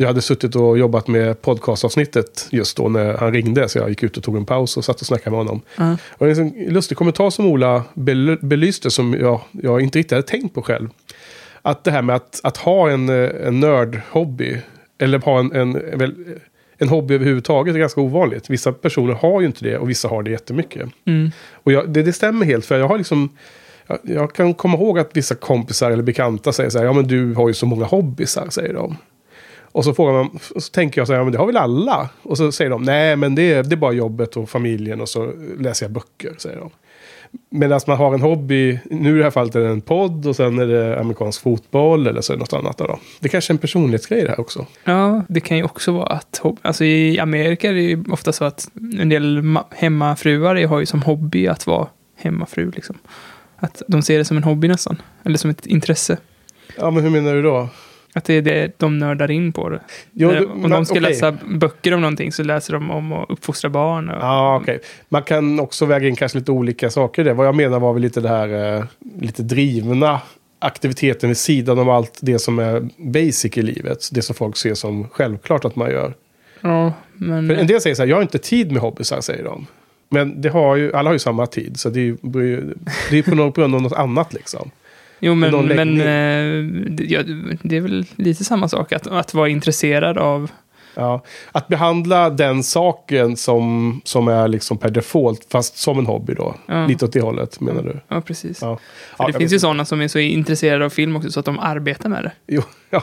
Jag hade suttit och jobbat med podcastavsnittet just då när han ringde. Så jag gick ut och tog en paus och satt och snackade med honom. Ja. Och en lustig kommentar som Ola bel- belyste som jag, jag inte riktigt hade tänkt på själv. Att det här med att, att ha en, en nördhobby. Eller ha en, en, en hobby överhuvudtaget är ganska ovanligt. Vissa personer har ju inte det och vissa har det jättemycket. Mm. Och jag, det, det stämmer helt för jag har liksom... Jag kan komma ihåg att vissa kompisar eller bekanta säger så här. Ja men du har ju så många hobbysar säger de. Och så frågar man, så tänker jag så här, ja, men det har väl alla? Och så säger de, nej men det, är- det är bara jobbet och familjen och så läser jag böcker, säger de. Medan man har en hobby, nu i det här fallet är det en podd och sen är det amerikansk fotboll eller så är det något annat. Då. Det kanske är en personlighetsgrej det här också. Ja, det kan ju också vara att, alltså i Amerika är det ju ofta så att en del ma- hemmafruar har ju som hobby att vara hemmafru liksom. Att de ser det som en hobby nästan, eller som ett intresse. Ja men hur menar du då? Att det är det de nördar in på det. Jo, du- om men de ska okej. läsa böcker om någonting så läser de om att uppfostra barn. Och, Ja, okej. Man kan också väga in kanske lite olika saker där. Vad jag menar var väl lite det här eh, lite drivna aktiviteten vid sidan om allt det som är basic i livet. Det som folk ser som självklart att man gör. Ja, men... För en del säger så här, jag har inte tid med hobbysar, säger de. Men det har ju, alla har ju samma tid, så det är ju det är på något- på grund av något annat liksom. Jo, men, men eh, det, ja, det är väl lite samma sak. Att, att vara intresserad av... Ja. Att behandla den saken som, som är liksom per default, fast som en hobby då. Ja. Lite åt det hållet, menar du? Ja, precis. Ja. För det finns ju sådana som är så intresserade av film också så att de arbetar med det. Jo, ja.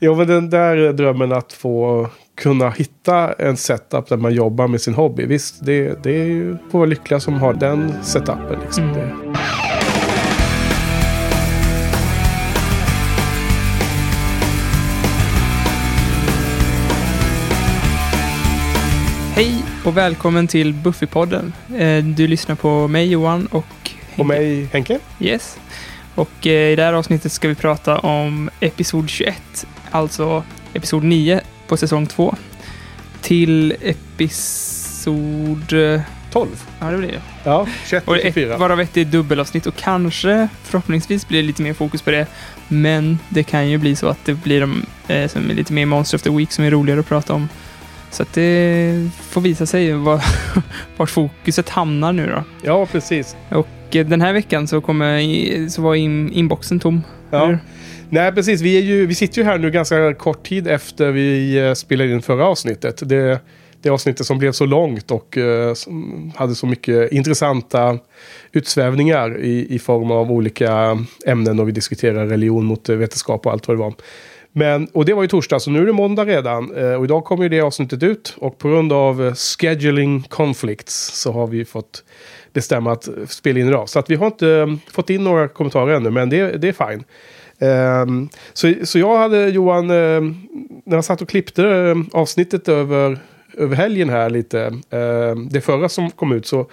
jo, men den där drömmen att få kunna hitta en setup där man jobbar med sin hobby. Visst, det, det är ju vara lyckliga som har den setupen. Liksom. Mm. Det, och välkommen till Buffypodden. Eh, Du lyssnar på mig Johan och... och mig, Henke? Yes. Och eh, i det här avsnittet ska vi prata om episod 21, alltså episod 9 på säsong 2. Till episod... eh, 12. Ja, det blir det. Ja, 21 Och ett, 24. varav ett är dubbelavsnitt och kanske förhoppningsvis blir det lite mer fokus på det. Men det kan ju bli så att det blir de eh, som är lite mer Monster of the Week som är roligare att prata om. Så att det får visa sig var, vart fokuset hamnar nu då. Ja, precis. Och eh, den här veckan så, kommer, så var in, inboxen tom. Ja. Nej, precis. Vi, är ju, vi sitter ju här nu ganska kort tid efter vi eh, spelade in förra avsnittet. Det, det avsnittet som blev så långt och eh, hade så mycket intressanta utsvävningar i, i form av olika ämnen och vi diskuterar religion mot eh, vetenskap och allt vad det var. Men, och det var ju torsdag, så nu är det måndag redan. Eh, och idag kommer ju det avsnittet ut. Och på grund av eh, scheduling conflicts så har vi fått bestämma att eh, spela in idag. Så att vi har inte fått in några kommentarer ännu, men det, det är fine. Um, så, så jag hade Johan, um, när jag satt och klippte um, avsnittet över, över helgen här lite, ehm, det förra som kom ut, så,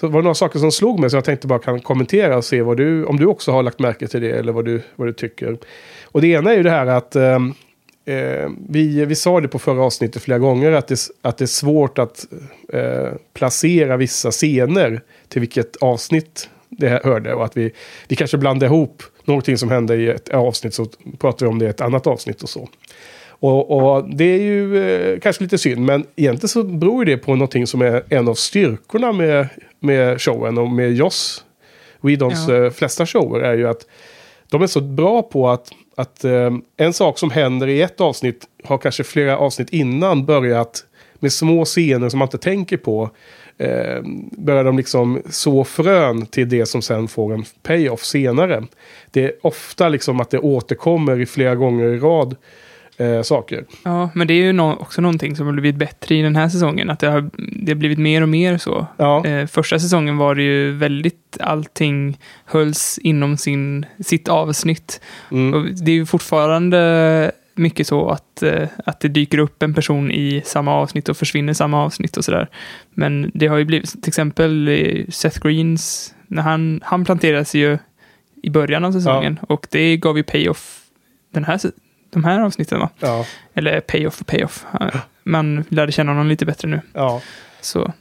så var det några saker som slog mig så jag tänkte bara kan kommentera och se vad du, om du också har lagt märke till det eller vad du, vad du tycker. Och det ena är ju det här att eh, eh, vi, vi sa det på förra avsnittet flera gånger att det, att det är svårt att eh, placera vissa scener till vilket avsnitt det hörde och att vi, vi kanske blandar ihop någonting som hände i ett avsnitt så pratar vi om det i ett annat avsnitt och så. Och, och det är ju eh, kanske lite synd, men egentligen så beror det på någonting som är en av styrkorna med, med showen och med Joss Whedons Ja. eh, flesta shower är ju att de är så bra på att, att eh, en sak som händer i ett avsnitt har kanske flera avsnitt innan börjat med små scener som man inte tänker på. Eh, börjar de liksom så frön till det som sen får en payoff senare. Det är ofta liksom att det återkommer i flera gånger i rad eh, saker. Ja, men det är ju nå- också någonting som har blivit bättre i den här säsongen. Att det har, det har blivit mer och mer så. Ja, Eh, första säsongen var det ju väldigt, allting hölls inom sin, sitt avsnitt. mm, Och det är ju fortfarande mycket så att, eh, att det dyker upp en person i samma avsnitt och försvinner samma avsnitt och sådär. Men det har ju blivit, till exempel eh, Seth Greens, när han, han planterades ju i början av säsongen och det gav ju payoff den här, de här avsnitten va? ja, Eller payoff och payoff. Man lärde känna honom lite bättre nu. ja. Så,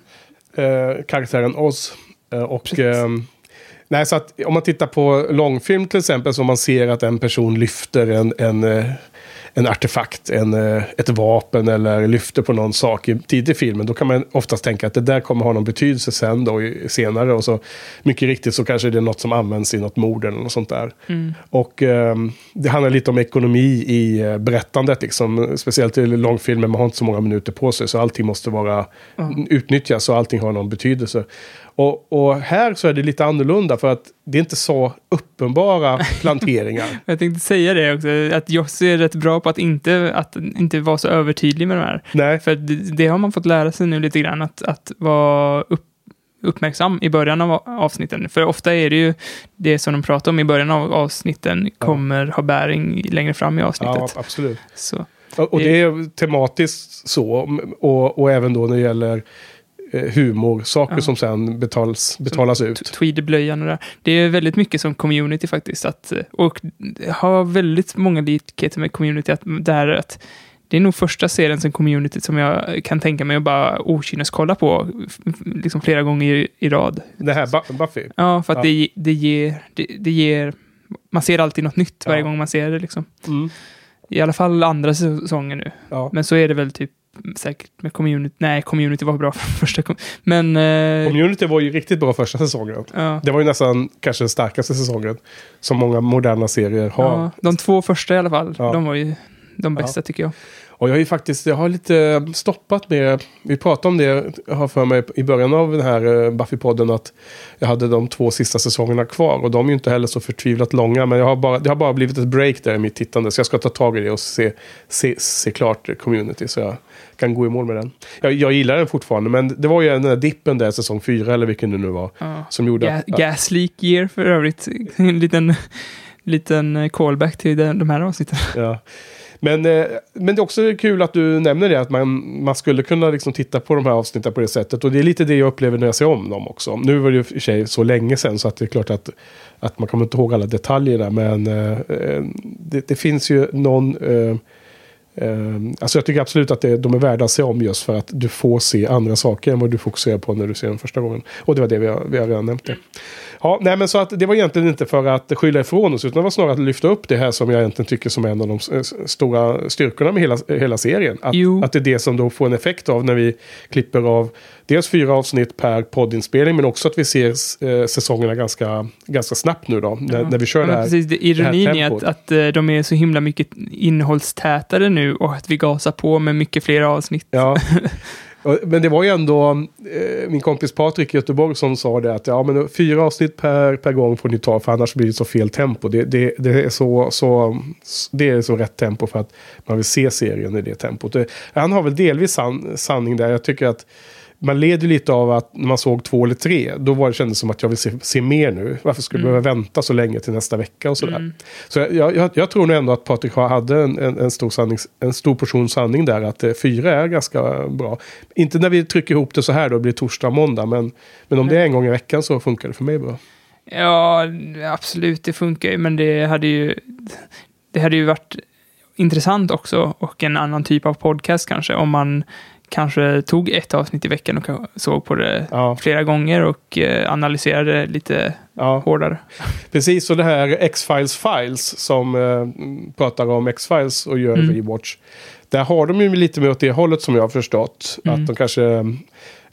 Eh, karaktären Oz. Eh, och ehm, Nej, så att om man tittar på långfilm till exempel, så man ser att en person lyfter en, en, eh, en artefakt, en, eh, ett vapen eller lyfter på någon sak i tidig filmen, då kan man oftast tänka att det där kommer ha någon betydelse sen då, senare. Och så mycket riktigt så kanske det är något som används i något mord eller något sånt där. Och ehm, det handlar lite om ekonomi i eh, berättandet, liksom. speciellt i långfilmer, man har inte så många minuter på sig, så allting måste vara utnyttjas och allting har någon betydelse. Och, och här så är det lite annorlunda för att det är inte så uppenbara planteringar. Jag tänkte säga det också, att Joss är rätt bra på att inte, att inte vara så övertydlig med de här. Nej, För det, det har man fått lära sig nu lite grann, att, att vara upp, uppmärksam i början av avsnitten. För ofta är det ju det som de pratar om i början av avsnitten kommer ha bäring längre fram i ja, avsnittet. absolut. Så, Och, det är tematiskt så, och, och även då när det gäller humor, saker Ja. som sen betals, betalas ut. tweedblöjan och det där. Det är väldigt mycket som community faktiskt. Att, och det har väldigt många likheter med community. Att, där att det är nog första serien som community som jag kan tänka mig att bara okynneskolla på f- f- liksom flera gånger i, i rad. Det här Bu- Buffy. Ja, för att Ja. Det, det, ger, det, det ger... Man ser alltid något nytt varje Ja. gång man ser det. Liksom. Mm. I alla fall andra säsongen nu. Men så är det väl typ säkert med community. Nej, community var bra för första. Men... Eh, Community var ju riktigt bra första säsongen. ja. Det var ju nästan kanske den starkaste säsongen som många moderna serier har. Ja, de två första i alla fall. Ja. De var ju de bästa tycker jag. Och jag har ju faktiskt, jag har lite stoppat med, vi pratade om det, jag har för mig i början av den här eh, Buffy-podden att jag hade de två sista säsongerna kvar och de är ju inte heller så förtvivlat långa men jag har bara, det har bara blivit ett break där i mitt tittande så jag ska ta tag i det och se, se, se klart Community så jag kan gå i mål med den. Jag, jag gillar den fortfarande men det var ju den där dippen där säsong fyra eller vilken det nu var Ja. som gjorde att... Gas Leak Year för övrigt. En liten, liten callback till den, de här avsnitten. Ja. Men, eh, men det är också kul att du nämner det, att man, man skulle kunna liksom titta på de här avsnitten på det sättet. Och det är lite det jag upplever när jag ser om dem också. Nu var det ju i och för sig så länge sedan så att det är klart att, att man kommer inte ihåg alla detaljerna. Men eh, eh det, det finns ju någon... Eh, eh, alltså jag tycker absolut att det, de är värda att se om just för att du får se andra saker än vad du fokuserar på när du ser dem första gången. Och det var det vi har, vi har redan nämnt det. Ja, nej men så att det var egentligen inte för att skylla ifrån oss utan det var snarare att lyfta upp det här som jag egentligen tycker som är en av de stora styrkorna med hela, hela serien. Att, Jo. att det är det som då får en effekt av när vi klipper av dels fyra avsnitt per poddinspelning men också att vi ser eh, säsongerna ganska, ganska snabbt nu då. När, när vi kör Ja, det här. precis, det, ironin här är att, att eh, de är så himla mycket innehållstätare nu och att vi gasar på med mycket fler avsnitt. Ja. Men det var ju ändå eh, min kompis Patrik i Göteborg som sa det att ja, men fyra avsnitt per, per gång får ni ta för annars blir det så fel tempo. Det, det, det, är, så, så, det är så rätt tempo för att man vill se serien i det tempot. Det, han har väl delvis san, sanning där. Jag tycker att man leder lite av att när man såg två eller tre, då var det kändes som att jag vill se, se mer nu. Varför skulle jag behöva vänta så länge till nästa vecka och sådär. Så jag, jag, jag tror nog ändå att Patrik hade en, en, en, stor sanning, en stor portion sanning där, att eh, fyra är ganska bra. Inte när vi trycker ihop det så här då, blir det torsdag och måndag, men, men om det är en gång i veckan så funkar det för mig bra. Ja, absolut, det funkar ju, men det hade ju, det hade ju varit intressant också och en annan typ av podcast kanske, om man kanske tog ett avsnitt i veckan och såg på det Ja, flera gånger och eh, analyserade lite ja. hårdare. Precis, och det här X-Files Files som eh, pratar om X-Files och gör Mm. rewatch. Där har de ju lite mer åt det hållet som jag har förstått. Mm. Att de kanske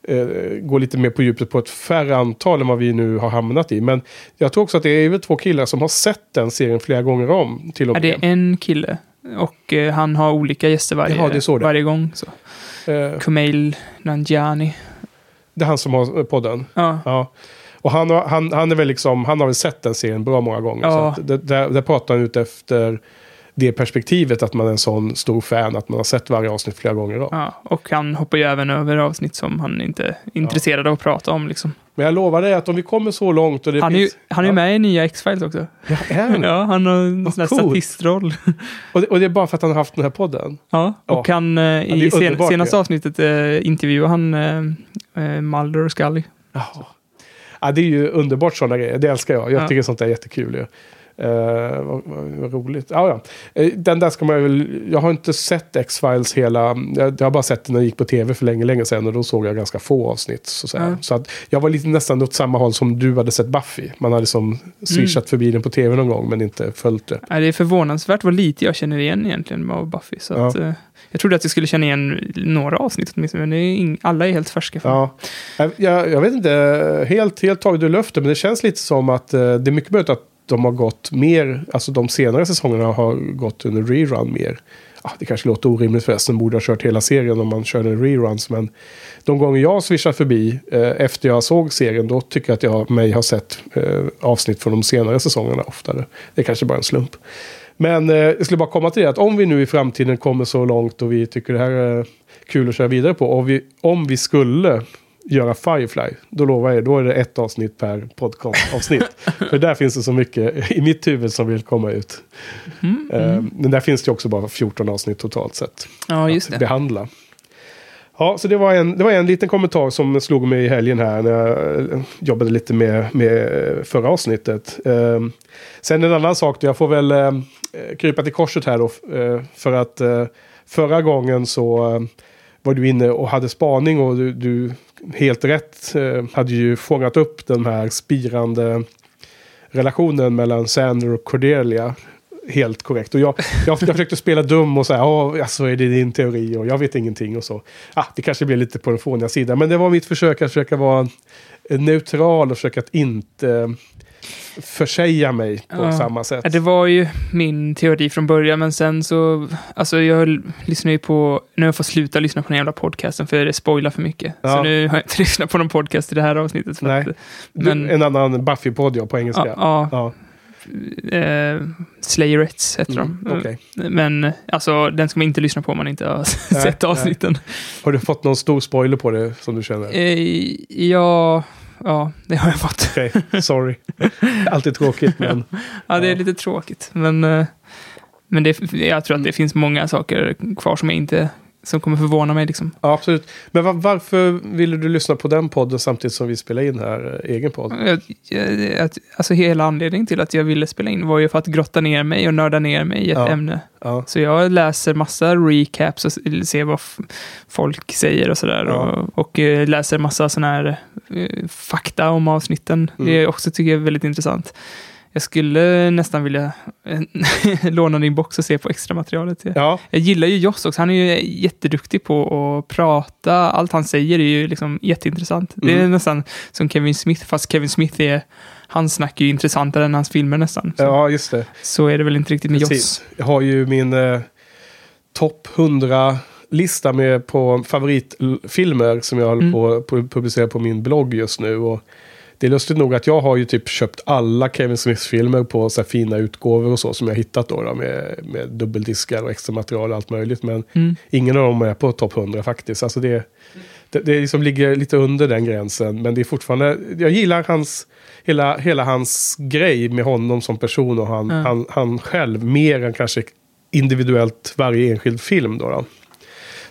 eh, går lite mer på djupet på ett färre antal än vad vi nu har hamnat i. Men jag tror också att det är väl två killar som har sett den serien flera gånger om. Till och med. det är en kille och eh, han har olika gäster varje, Jaha, det är så det varje gång. Så. Eh, Kumail Nanjiani. det är han som har podden. Ja, Ja. Och han, har- han, han, är väl liksom, han har väl sett den serien bra många gånger. Ja. Så det, där, där pratar han ut efter det perspektivet att man är en sån stor fan att man har sett varje avsnitt flera gånger. Då. ja, och han hoppar ju även över avsnitt som han inte är intresserad av att prata om. Liksom. Men jag lovar dig att om vi kommer så långt och det Han är ju finns... han är ja. med i nya X-Files också. Ja, han? Ja, han har en sån här statistroll. och, det, och det är bara för att han har haft den här podden? Ja, och Ja. han eh, i sen, senaste avsnittet eh, intervjuar han eh, eh, Mulder och Scully. Ja. det är ju underbart sådana grejer. Det älskar jag. Jag Ja. tycker sånt är jättekul. Ju. Eh, vad, vad, roligt. Ah, ja. Eh, Den där ska man väl... Jag har inte sett X-Files hela... Jag, jag har bara sett den när den gick på tv för länge, länge sedan. Och då såg jag ganska få avsnitt. Så. Ja. så att jag var lite nästan åt samma håll som du hade sett Buffy. Man hade som swishat förbi den på tv någon gång men inte följt det. Ja, det är förvånansvärt vad lite jag känner igen egentligen med Buffy. Så Ja. att, eh, jag trodde att jag skulle känna igen några avsnitt åtminstone, men är alla är helt färska. för. Ja, jag, jag, jag vet inte helt, helt taget ur luften, men det känns lite som att eh, det är mycket möjligt att de har gått mer, alltså de senare säsongerna har gått under rerun mer. Ah, det kanske låter orimligt förresten, borde ha kört hela serien om man körde reruns, men de gånger jag swishar förbi eh, efter jag såg serien, då tycker jag att jag mig har sett eh, avsnitt från de senare säsongerna oftare. Det är kanske bara en slump. Men eh, jag skulle bara komma till det att om vi nu i framtiden kommer så långt och vi tycker det här är kul att köra vidare på. Och vi, om vi skulle göra Firefly, då lovar jag er, då är det ett avsnitt per podcastavsnitt. För där finns det så mycket i mitt huvud som vill komma ut. Mm, Eh, mm. Men där finns det också bara 14 avsnitt totalt sett Ja, just att det. behandla. Ja, så det var, en, det var en liten kommentar som slog mig i helgen här när jag eh, jobbade lite med, med förra avsnittet. Eh, sen en annan sak, då, jag får väl eh, krypa till korset här då. Eh, för att eh, förra gången så eh, var du inne och hade spaning och du, du helt rätt eh, hade ju fångat upp den här spirande relationen mellan Sander och Cordelia. Helt korrekt. Och jag, jag, jag försökte spela dum och säga, ja, alltså är det din teori och jag vet ingenting och så. Ah, det kanske blir lite på den fåniga sidan, men det var mitt försök att försöka vara neutral och försöka att inte försäga mig på Ja. samma sätt. Det var ju min teori från början, men sen så... Alltså jag lyssnar ju på... Nu har jag fått sluta lyssna på den jävla podcasten, för det spoilar för mycket. Ja. Så nu har jag inte lyssnat på någon podcast i det här avsnittet. Nej. Att, men, En annan Buffy-podd ja, på engelska. ja, Ja, eh, Slayerettes heter mm, de. okej. Men alltså, den ska man inte lyssna på om man inte har Nej, sett nej. avsnitten. Har du fått någon stor spoiler på det som du känner? Eh, ja, ja, det har jag fått. Okej, sorry. Alltid tråkigt men... Ja, det är lite tråkigt. Men, eh, men det, jag tror att det finns många saker kvar som jag inte som kommer förvåna mig. Liksom. Ja, absolut. Men va- varför ville du lyssna på den podden samtidigt som vi spelar in här eh, egen podd? Jag, jag, att- alltså hela anledningen till att jag ville spela in var ju för att grotta ner mig och nörda ner mig i ett Ja. ämne. Ja, Så jag läser massa recaps och s- ser vad f- folk säger och sådär. Ja. Och, och eh, läser massa sådana här eh, fakta om avsnitten. Mm. Det är också tycker jag är väldigt intressant. Jag skulle nästan vilja eh, låna din box och se på extra materialet. ja, Jag gillar ju Joss också. Han är ju jätteduktig på att prata. Allt han säger är ju liksom jätteintressant. Det är Mm. nästan som Kevin Smith, fast Kevin Smith är... Han snackar ju intressantare än hans filmer nästan. Så, ja just det. så är det väl inte riktigt med Joss. Precis. Jag har ju min eh, topp 100-lista med på favoritfilmer som jag håller Mm. på att pu- publicera på min blogg just nu. Och det är lustigt nog att jag har ju typ köpt alla Kevin Smith-filmer på så fina utgåvor och så som jag hittat då, då med, med dubbeldiskar och extra material och allt möjligt. Men Mm. ingen av dem är på topp 100 faktiskt. Alltså det, det, det liksom ligger lite under den gränsen. Men det är fortfarande, jag gillar hans, hela, hela hans grej med honom som person och han, Ja. han, han själv. Mer än kanske individuellt varje enskild film. Då, då.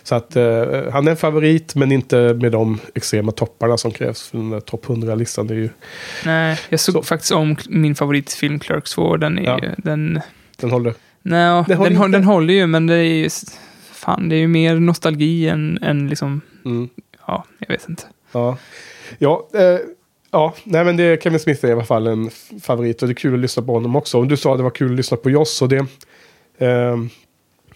Så att eh, han är en favorit men inte med de extrema topparna som krävs för den där topp 100-listan. Det är ju, Nej, jag såg Så. faktiskt om min favoritfilm Clerks 2. Den är Ja. ju... Den, den håller. nej, Den den, håller den, den håller ju, men det är ju... Fan, det är ju mer nostalgi än, än liksom... Mm. Ja, jag vet inte. Ja, ja, eh, ja nej, men det, Kevin Smith är i alla fall en favorit och det är kul att lyssna på honom också. Och du sa att det var kul att lyssna på Joss och det, eh,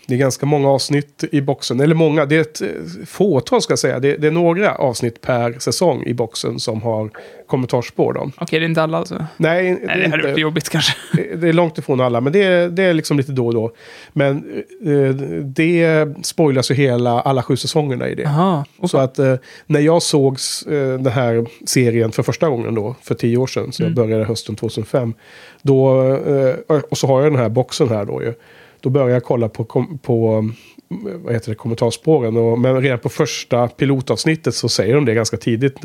det är ganska många avsnitt i boxen. Eller många, det är ett eh, fåtal ska jag säga. Det, det är några avsnitt per säsong i boxen som har kommentarsspår. Då. Okej, det är inte alla alltså? Nej, Nej, det hade inte- varit jobbigt kanske. det det är långt ifrån alla, men det är, det är liksom lite då och då. Men eh, det spoilas ju hela, alla sju säsongerna i det. Jaha, och Så att eh, när jag såg eh, den här serien för första gången då, för tio år sedan, så jag Mm. började hösten 2005. Då, eh, och så har jag den här boxen här då ju. Då började jag kolla på, på vad heter det, kommentarspåren. Och, men redan på första pilotavsnittet så säger de det ganska tidigt.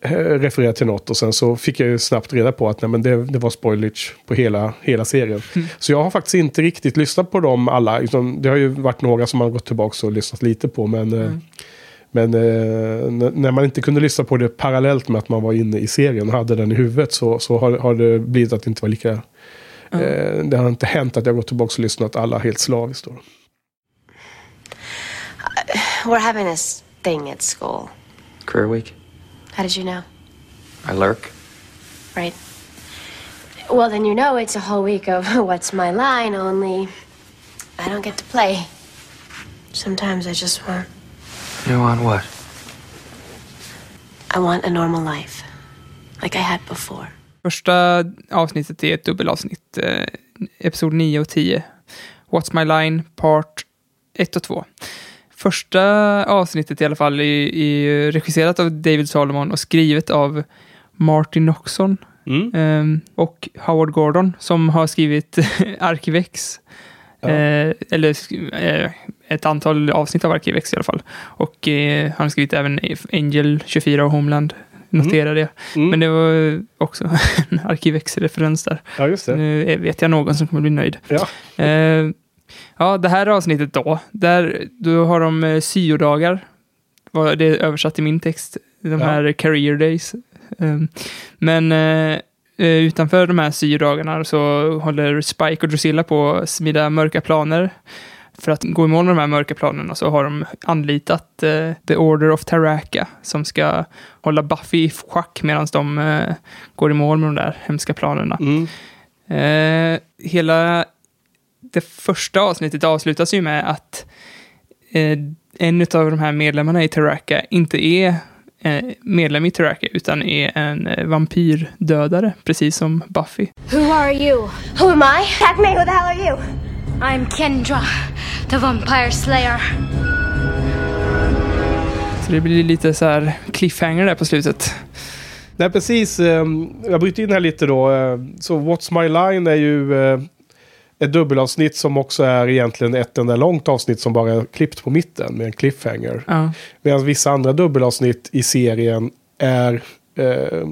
Eh, refererar till något och sen så fick jag ju snabbt reda på att nej, men det, det var spoilage på hela, hela serien. Mm. Så jag har faktiskt inte riktigt lyssnat på dem alla. Utan det har ju varit några som man har gått tillbaka och lyssnat lite på. Men, eh, Mm. men eh, när man inte kunde lyssna på det parallellt med att man var inne i serien och hade den i huvudet så, så har, har det blivit att det inte var lika Eh, det har inte hänt att jag gått tillbaka och lyssnat alla helt slaviskt. Då. We're having this thing at school. Career week. How did you know? I lurk. Right. Well, then you know it's a whole week of what's my line, only I don't get to play. Sometimes I just want. You want what? I want a normal life. Like I had before. Första avsnittet är ett dubbelavsnitt. Eh, episod 9 och 10. What's My Line, part 1 och 2. Första avsnittet i alla fall är, är regisserat av David Solomon och skrivet av Martin Noxon Mm. eh, och Howard Gordon som har skrivit Arkivex. Ja. Eh, eller eh, ett antal avsnitt av Arkivex i alla fall. Och eh, han har skrivit även Angel 24 och Homeland. Notera det. Mm. Men det var också en Arkivex-referens där. Ja, just det. Nu vet jag någon som kommer bli nöjd. Ja. Eh, ja, det här avsnittet då. Där, då har de eh, syodagar. Det är översatt i min text. De Ja. här career days. Eh, men eh, eh, utanför de här syodagarna så håller Spike och Drusilla på att smida mörka planer. För att gå i mål med de här mörka planerna så har de anlitat eh, The Order of Taraka som ska hålla Buffy i schack medan de eh, går i mål med de där hemska planerna. Mm. Eh, hela det första avsnittet avslutas ju med att eh, en av de här medlemmarna i Taraka inte är eh, medlem i Taraka utan är en eh, vampyrdödare, precis som Buffy. Who are you? Who am I? Me, who the hell are you? I'm Kendra, the vampire slayer. Så det blir lite så här cliffhanger där på slutet. Nej, precis. ehm, Jag bryter in här lite då. eh, Så What's My Line är ju eh, ett dubbelavsnitt som också är egentligen ett enda långt avsnitt som bara är klippt på mitten med en cliffhanger. Ja, Medan vissa andra dubbelavsnitt i serien är eh,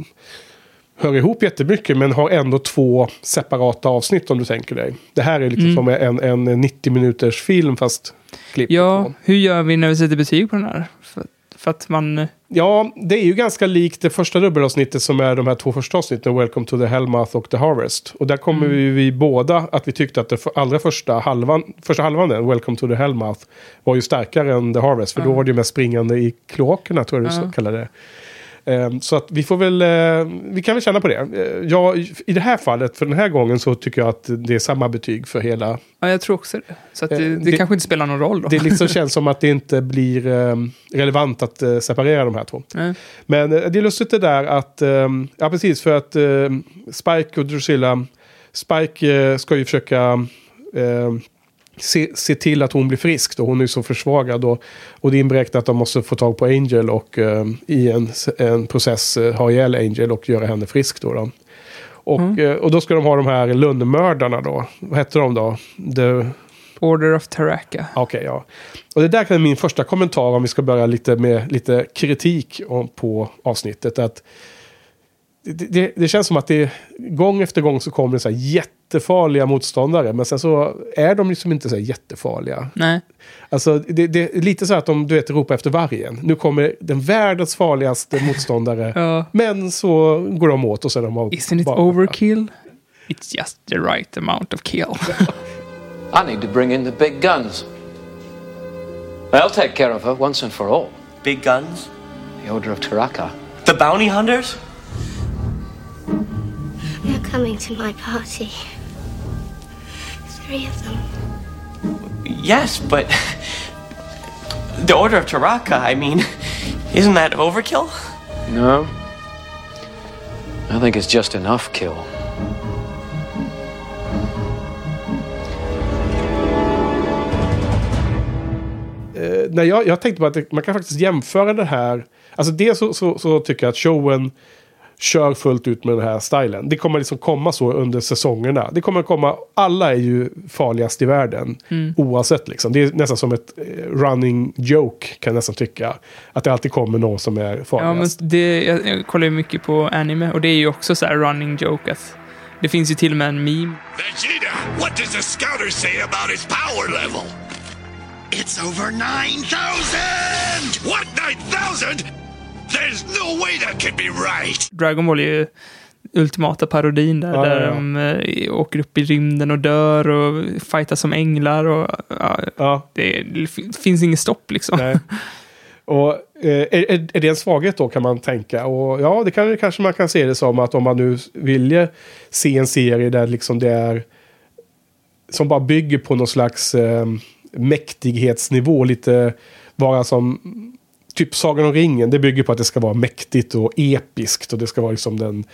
hör ihop jättemycket men har ändå två separata avsnitt om du tänker dig. Det här är liksom Mm. som en, en 90 minuters film fast klippt. ja på. hur gör vi när vi sätter betyg på den här? För, för att man... eh, Ja, det är ju ganska likt det första dubbelavsnittet som är de här två första avsnitten, Welcome to the Hellmouth och The Harvest. Och där kommer Mm. vi, vi båda att vi tyckte att det för- allra första halvan, första halvan, den, Welcome to the Hellmouth, var ju starkare än The Harvest. För då Ja. var det ju mest springande i kloakerna, tror jag du så kallade det. Ehm, Så att vi får väl, eh, vi kan väl känna på det. Eh, Ja, i det här fallet, för den här gången så tycker jag att det är samma betyg för hela. Ja, jag tror också det. Så att det, Eh, det, det- kanske inte spelar någon roll då. Det liksom känns som att det inte blir eh, relevant att eh, separera de här två. Nej. Men eh, det är lustigt det där att, ja precis för att Spike och Drusilla, Spike eh, ska ju försöka se, se till att hon blir frisk då, hon är ju så försvagad och, och det är inberäknat att de måste få tag på Angel och ehm, i en, en process eh, ha ihjäl Angel och göra henne frisk då. då. Och, Mm. eh, och då ska de ha de här lönnmördarna då, vad hette de då? The, Order of Taraka. Okej, ja. Och det där är min första kommentar om vi ska börja lite med lite kritik om, på avsnittet. Att det, det, det känns som att det gång efter gång så kommer det så här jättefarliga motståndare. Men sen så är de liksom inte så här jättefarliga. Nej. Alltså det, det är lite så att de du vet, ropar efter vargen. Nu kommer den världens farligaste motståndare. Ja. Men så går de åt och så är de Isn't it bara- overkill? It's just the right amount of kill. I need to bring in the big guns. I'll take care of her once and for all. Big guns? The Order of Taraka. The bounty hunters? They're coming to my party. Three of them. Yes, but. The Order of Taraka, I mean, isn't that overkill? No. I think it's just enough kill. Eh, nej, jag, jag tänkte bara att det, man kan faktiskt jämföra det här. Alltså dels så, så, så tycker jag att showen kör fullt ut med den här stilen. Det kommer liksom komma så under säsongerna. Det kommer komma, alla är ju farligast i världen. Oavsett liksom. Det är nästan som ett eh, running joke kan jag nästan tycka. Att det alltid kommer någon som är Ja, men farligast. det, jag, jag kollar ju mycket på anime och det är ju också så här running joke att det finns ju till och med en meme. Vegeta, what does the scouter say about his power level? It's over 9,000! What, 9,000? There's no way that can be right! Dragon Ball är ju ultimata parodin där, Ja, där ja, ja. de eh, åker upp i rymden och dör och fightas som änglar och ja, Ja, det, det fin- finns inget stopp liksom. nej. Och eh, är, är- är det en svaghet då kan man tänka. Och ja, det kan, kanske man kan se det som att om man nu vill se en serie där liksom det är som bara bygger på någon slags eh, mäktighetsnivå. Lite vara som typ Sagan om ringen. Det bygger på att det ska vara mäktigt och episkt. Och det ska vara liksom den,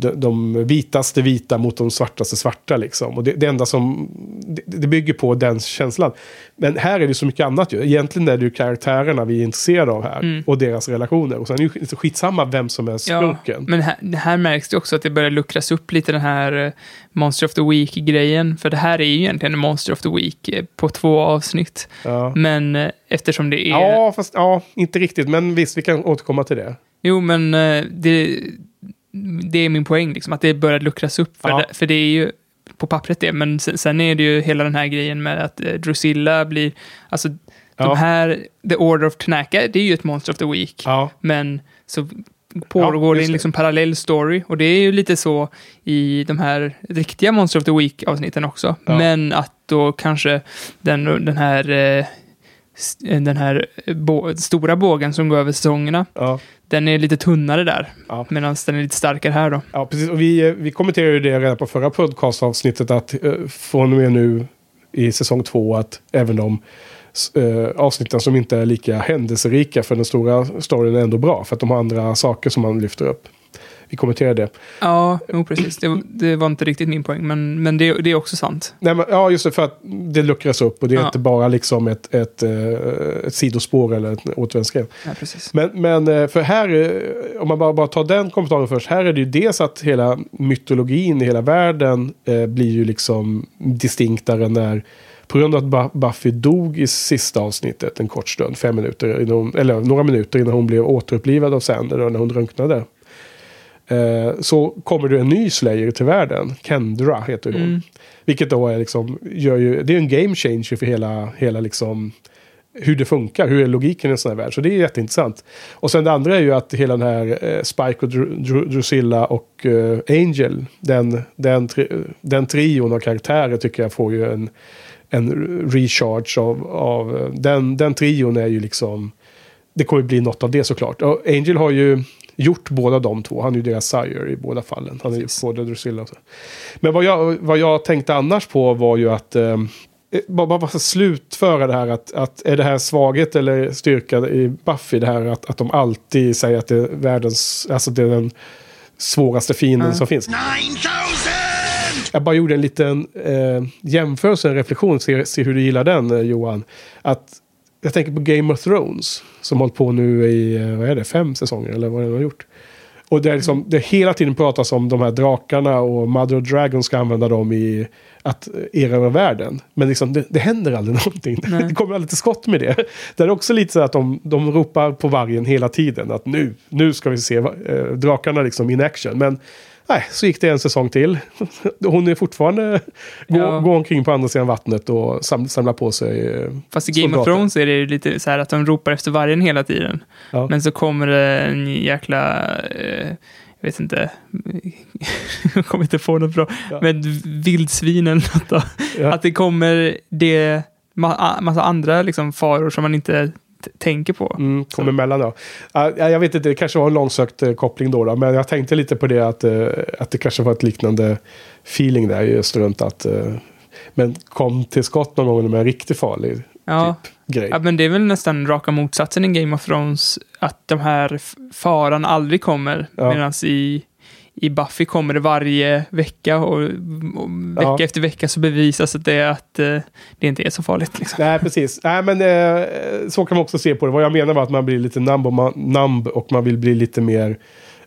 de, de vitaste vita mot de svartaste svarta. Liksom. Och det, det enda som... Det, det bygger på den känslan. Men här är det så mycket annat ju. Egentligen är det ju karaktärerna vi är intresserade av här. Och deras relationer. Och sen är det ju skitsamma vem som är Ja, skurken. men här, här märks det också att det börjar luckras upp lite den här eh, Monster of the Week-grejen. För det här är ju egentligen en Monster of the Week eh, på två avsnitt. Ja. Men eh, eftersom det är... Ja, fast ja, inte riktigt. Men visst, vi kan återkomma till det. Jo, men det, det är min poäng, liksom, att det börjar luckras upp. För, Ja. det, för det är ju på pappret det, men sen, sen är det ju hela den här grejen med att eh, Drusilla blir... Alltså, Ja. de här, The Order of Tanaka, det är ju ett Monster of the Week. Ja, Men så pågår det just en det. liksom parallell story. Och det är ju lite så i de här riktiga Monster of the Week-avsnitten också. Ja. Men att då kanske den, den här, eh, den här bå, stora bågen som går över säsongerna, ja. Den är lite tunnare där. Ja. Medan den är lite starkare här då. Ja, precis. Och vi, eh, vi kommenterade ju det redan på förra podcastavsnittet att eh, från och med nu i säsong två att även de eh, avsnitten som inte är lika händelserika för den stora storyn är ändå bra. För att de har andra saker som man lyfter upp. Vi kommenterade det. Ja, jo, precis. Det, det var inte riktigt min poäng, men, men det, det är också sant. Nej, men, ja, just det. För att det luckras upp och det är Ja. inte bara liksom ett, ett, eh, ett sidospår eller ett återvändsgränd. Ja, precis. Men, men eh, för här, eh, om man bara, bara tar den kommentaren först. Här är det ju dels att hela mytologin i hela världen eh, blir ju liksom distinktare när på grund av att Bu- Buffy dog i sista avsnittet en kort stund, fem minuter, hon, eller några minuter innan hon blev återupplivad av Sander och när hon drunknade. Eh, så kommer det en ny Slayer till världen. Kendra heter hon. Mm. Vilket då är liksom, gör ju, det är en game changer för hela, hela liksom hur det funkar, hur är logiken i en sån här värld. Så det är jätteintressant. Och sen det andra är ju att hela den här eh, Spike och Dru- Dru- Drusilla och eh, Angel, den, den, tri den trion av karaktärer tycker jag får ju en, en recharge av, av den, den trion är ju liksom, det kommer bli något av det såklart. Och Angel har ju gjort båda de två. Han är ju deras sire i båda fallen. Han är ju både Drusilla och så. Men vad jag, vad jag tänkte annars på var ju att eh, bara, bara slutföra det här att, att är det här svaghet eller styrka i Buffy det här att, att de alltid säger att det är världens, alltså det är den svåraste fienden som finns. 9000! Jag bara gjorde en liten eh, jämförelse, en reflektion, se, se hur du gillar den eh, Johan. Att jag tänker på Game of Thrones som hållit på nu i, eh, vad är det, fem säsonger eller vad det har gjort. Och det, är liksom, det hela tiden pratas om de här drakarna och Mother of Dragon ska använda dem i att erövra världen. Men liksom, det, det händer aldrig någonting. Nej. Det kommer aldrig till skott med det. Det är också lite så att de, de ropar på vargen hela tiden. Att nu, nu ska vi se eh, drakarna liksom in action. Men nej, så gick det en säsong till. Hon är fortfarande Ja. går omkring på andra sidan vattnet och sam, samlar på sig eh, Fast i Game of soldater. Thrones är det ju lite så här att de ropar efter vargen hela tiden. Ja. Men så kommer det en jäkla, eh, jag vet inte, jag kommer inte på något bra, Ja. men vildsvin eller något då. Ja. Att det kommer det, ma- massa andra liksom faror som man inte tänker på. Mm, kommer emellan då. Ja, jag vet inte, det kanske var en långsökt eh, koppling då, då. Men jag tänkte lite på det att, eh, att det kanske var ett liknande feeling där just runt att... eh, men kom till skott någon gång med en riktigt farlig Ja. typ grej. Ja, men det är väl nästan raka motsatsen i Game of Thrones, att de här faran aldrig kommer, Ja. medan i, i Buffy kommer det varje vecka och, och vecka Ja. efter vecka så bevisas att det, att eh, det inte är så farligt. Liksom. Nej, precis. Nej, men eh, så kan man också se på det. Vad jag menar var att man blir lite numb och man, numb och man vill bli lite mer...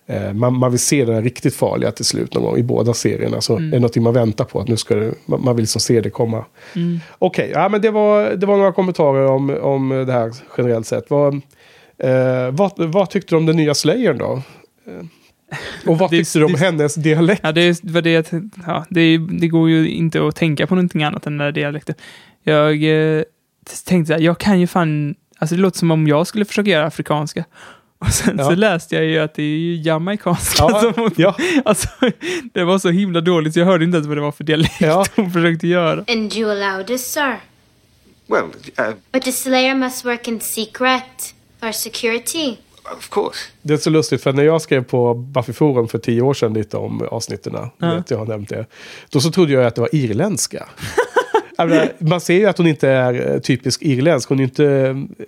Eh, man, man vill se den här riktigt farliga till slut någon gång i båda serierna. Så är det någonting man väntar på. att nu ska det, man, man vill liksom se det komma. Okej, ja, men det var, det var några kommentarer om, om det här generellt sett. Vad, eh, vad, vad tyckte du om den nya Slayern då? Och vad Det- tyckte du om det- hennes dialekt? Ja, det, var det, ja, det, det går ju inte att tänka på någonting annat än den där dialekten. Jag eh, tänkte så här, jag kan ju fan, alltså det låter som om jag skulle försöka göra afrikanska. Och sen Ja. så läste jag ju att det är ju jamaicanska Ja, som hon, ja. Alltså, det var så himla dåligt så jag hörde inte ens vad det var för dialekt Ja. hon försökte göra. And you allow this, sir? Well, uh, But the Slayer must work in secret for security. Of course. Det är så lustigt för när jag skrev på Buffy Forum för tio år sedan lite om avsnitten, Ja. vet jag har nämnt det. Då så trodde jag att det var irländska. Menar, Man ser ju att hon inte är eh, typisk irländsk. Hon är inte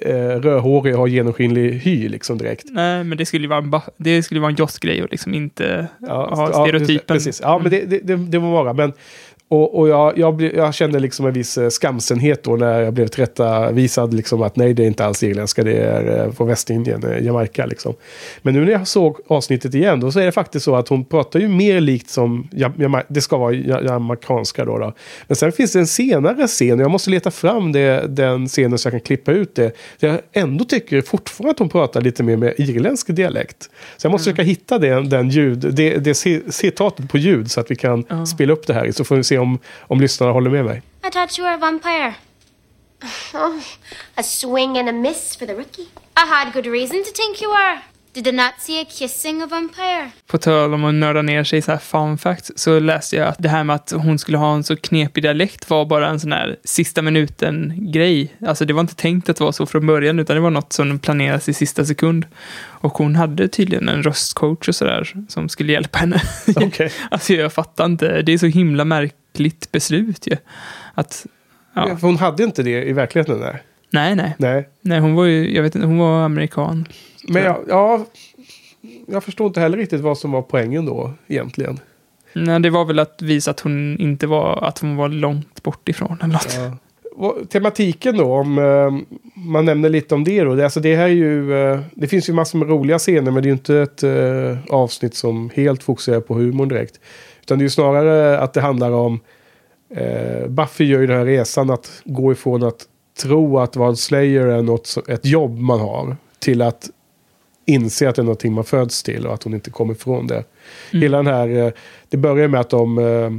eh, rödhårig och har genomskinlig hy liksom direkt. Nej, men det skulle ju vara en, ba- det skulle vara en Joss-grej och liksom inte ha ja, stereotypen. Precis. Ja, men det, det, det, det må vara. Men, och och jag, jag, jag kände liksom en viss eh, skamsenhet då när jag blev tillrättavisad liksom att nej, det är inte alls irländska, det är eh, på Västindien, eh, Jamaica liksom. Men nu när jag såg avsnittet igen, då så är det faktiskt så att hon pratar ju mer likt som, jama, det ska vara ja- jamaicanska då, då. Men sen finns det en senare scen, och jag måste leta fram det, den scenen så jag kan klippa ut det. Där jag ändå tycker fortfarande att hon pratar lite mer med irländsk dialekt. Så jag måste försöka hitta den, den ljud, det, det ci- citatet på ljud så att vi kan spela upp det här. Så får vi se om, om lyssnarna håller med mig. I thought you were a vampire. Oh, a swing and a miss for the rookie. I had good reason to think you were. Did I not see a kissing a vampire? På tal om att nörda ner sig i så här fun facts så läste jag att det här med att hon skulle ha en så knepig dialekt var bara en sån här sista minuten-grej. Alltså det var inte tänkt att vara så från början utan det var något som planerades i sista sekund. Och hon hade tydligen en röstcoach och sådär som skulle hjälpa henne. Okej. alltså jag fattar inte, det är så himla märkligt beslut ju. Att, ja. För Hon hade inte det i verkligheten. Nej. Nej, nej. nej. Nej, hon var ju, jag vet inte, hon var amerikan. Men jag, ja, jag förstår inte heller riktigt vad som var poängen då egentligen. Nej, det var väl att visa att hon inte var, att hon var långt bort ifrån eller något. Ja. Tematiken då, om eh, man nämner lite om det då. Det, alltså det här är ju, eh, det finns ju massor med roliga scener men det är ju inte ett eh, avsnitt som helt fokuserar på humorn direkt. Utan det är ju snarare att det handlar om, eh, Buffy gör ju den här resan att gå ifrån att tro att vara en slayer är något, ett jobb man har till att inse att det är någonting man föds till och att hon inte kommer ifrån det. Hela den här, eh, det börjar med att de, eh,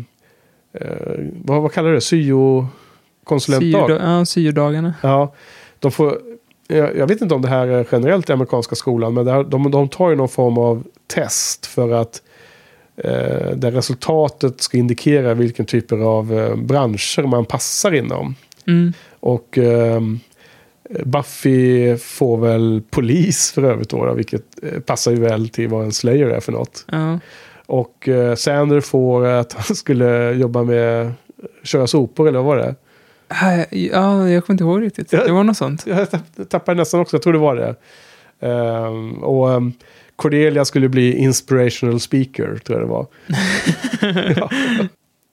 eh, vad, vad kallar du det, syo-konsulentdag? Syo, ja, syodagarna. Ja, de får, jag, jag vet inte om det här är generellt i amerikanska skolan, men där, de, de tar ju någon form av test för att där resultatet ska indikera vilken typer av eh, branscher man passar inom. Mm. Och ehm, Buffy får väl polis för övrigt då, vilket eh, passar ju väl till vad en slayer är för något. Ja. Och eh, Sander får att han skulle jobba med köra sopor eller vad var det? Här- Ja, jag kommer inte ihåg riktigt. Det var något sånt. Jag tapp- tappade nästan också, jag tror det var det. Ehm, och ehm, Cordelia skulle bli inspirational speaker, tror jag det var. ja.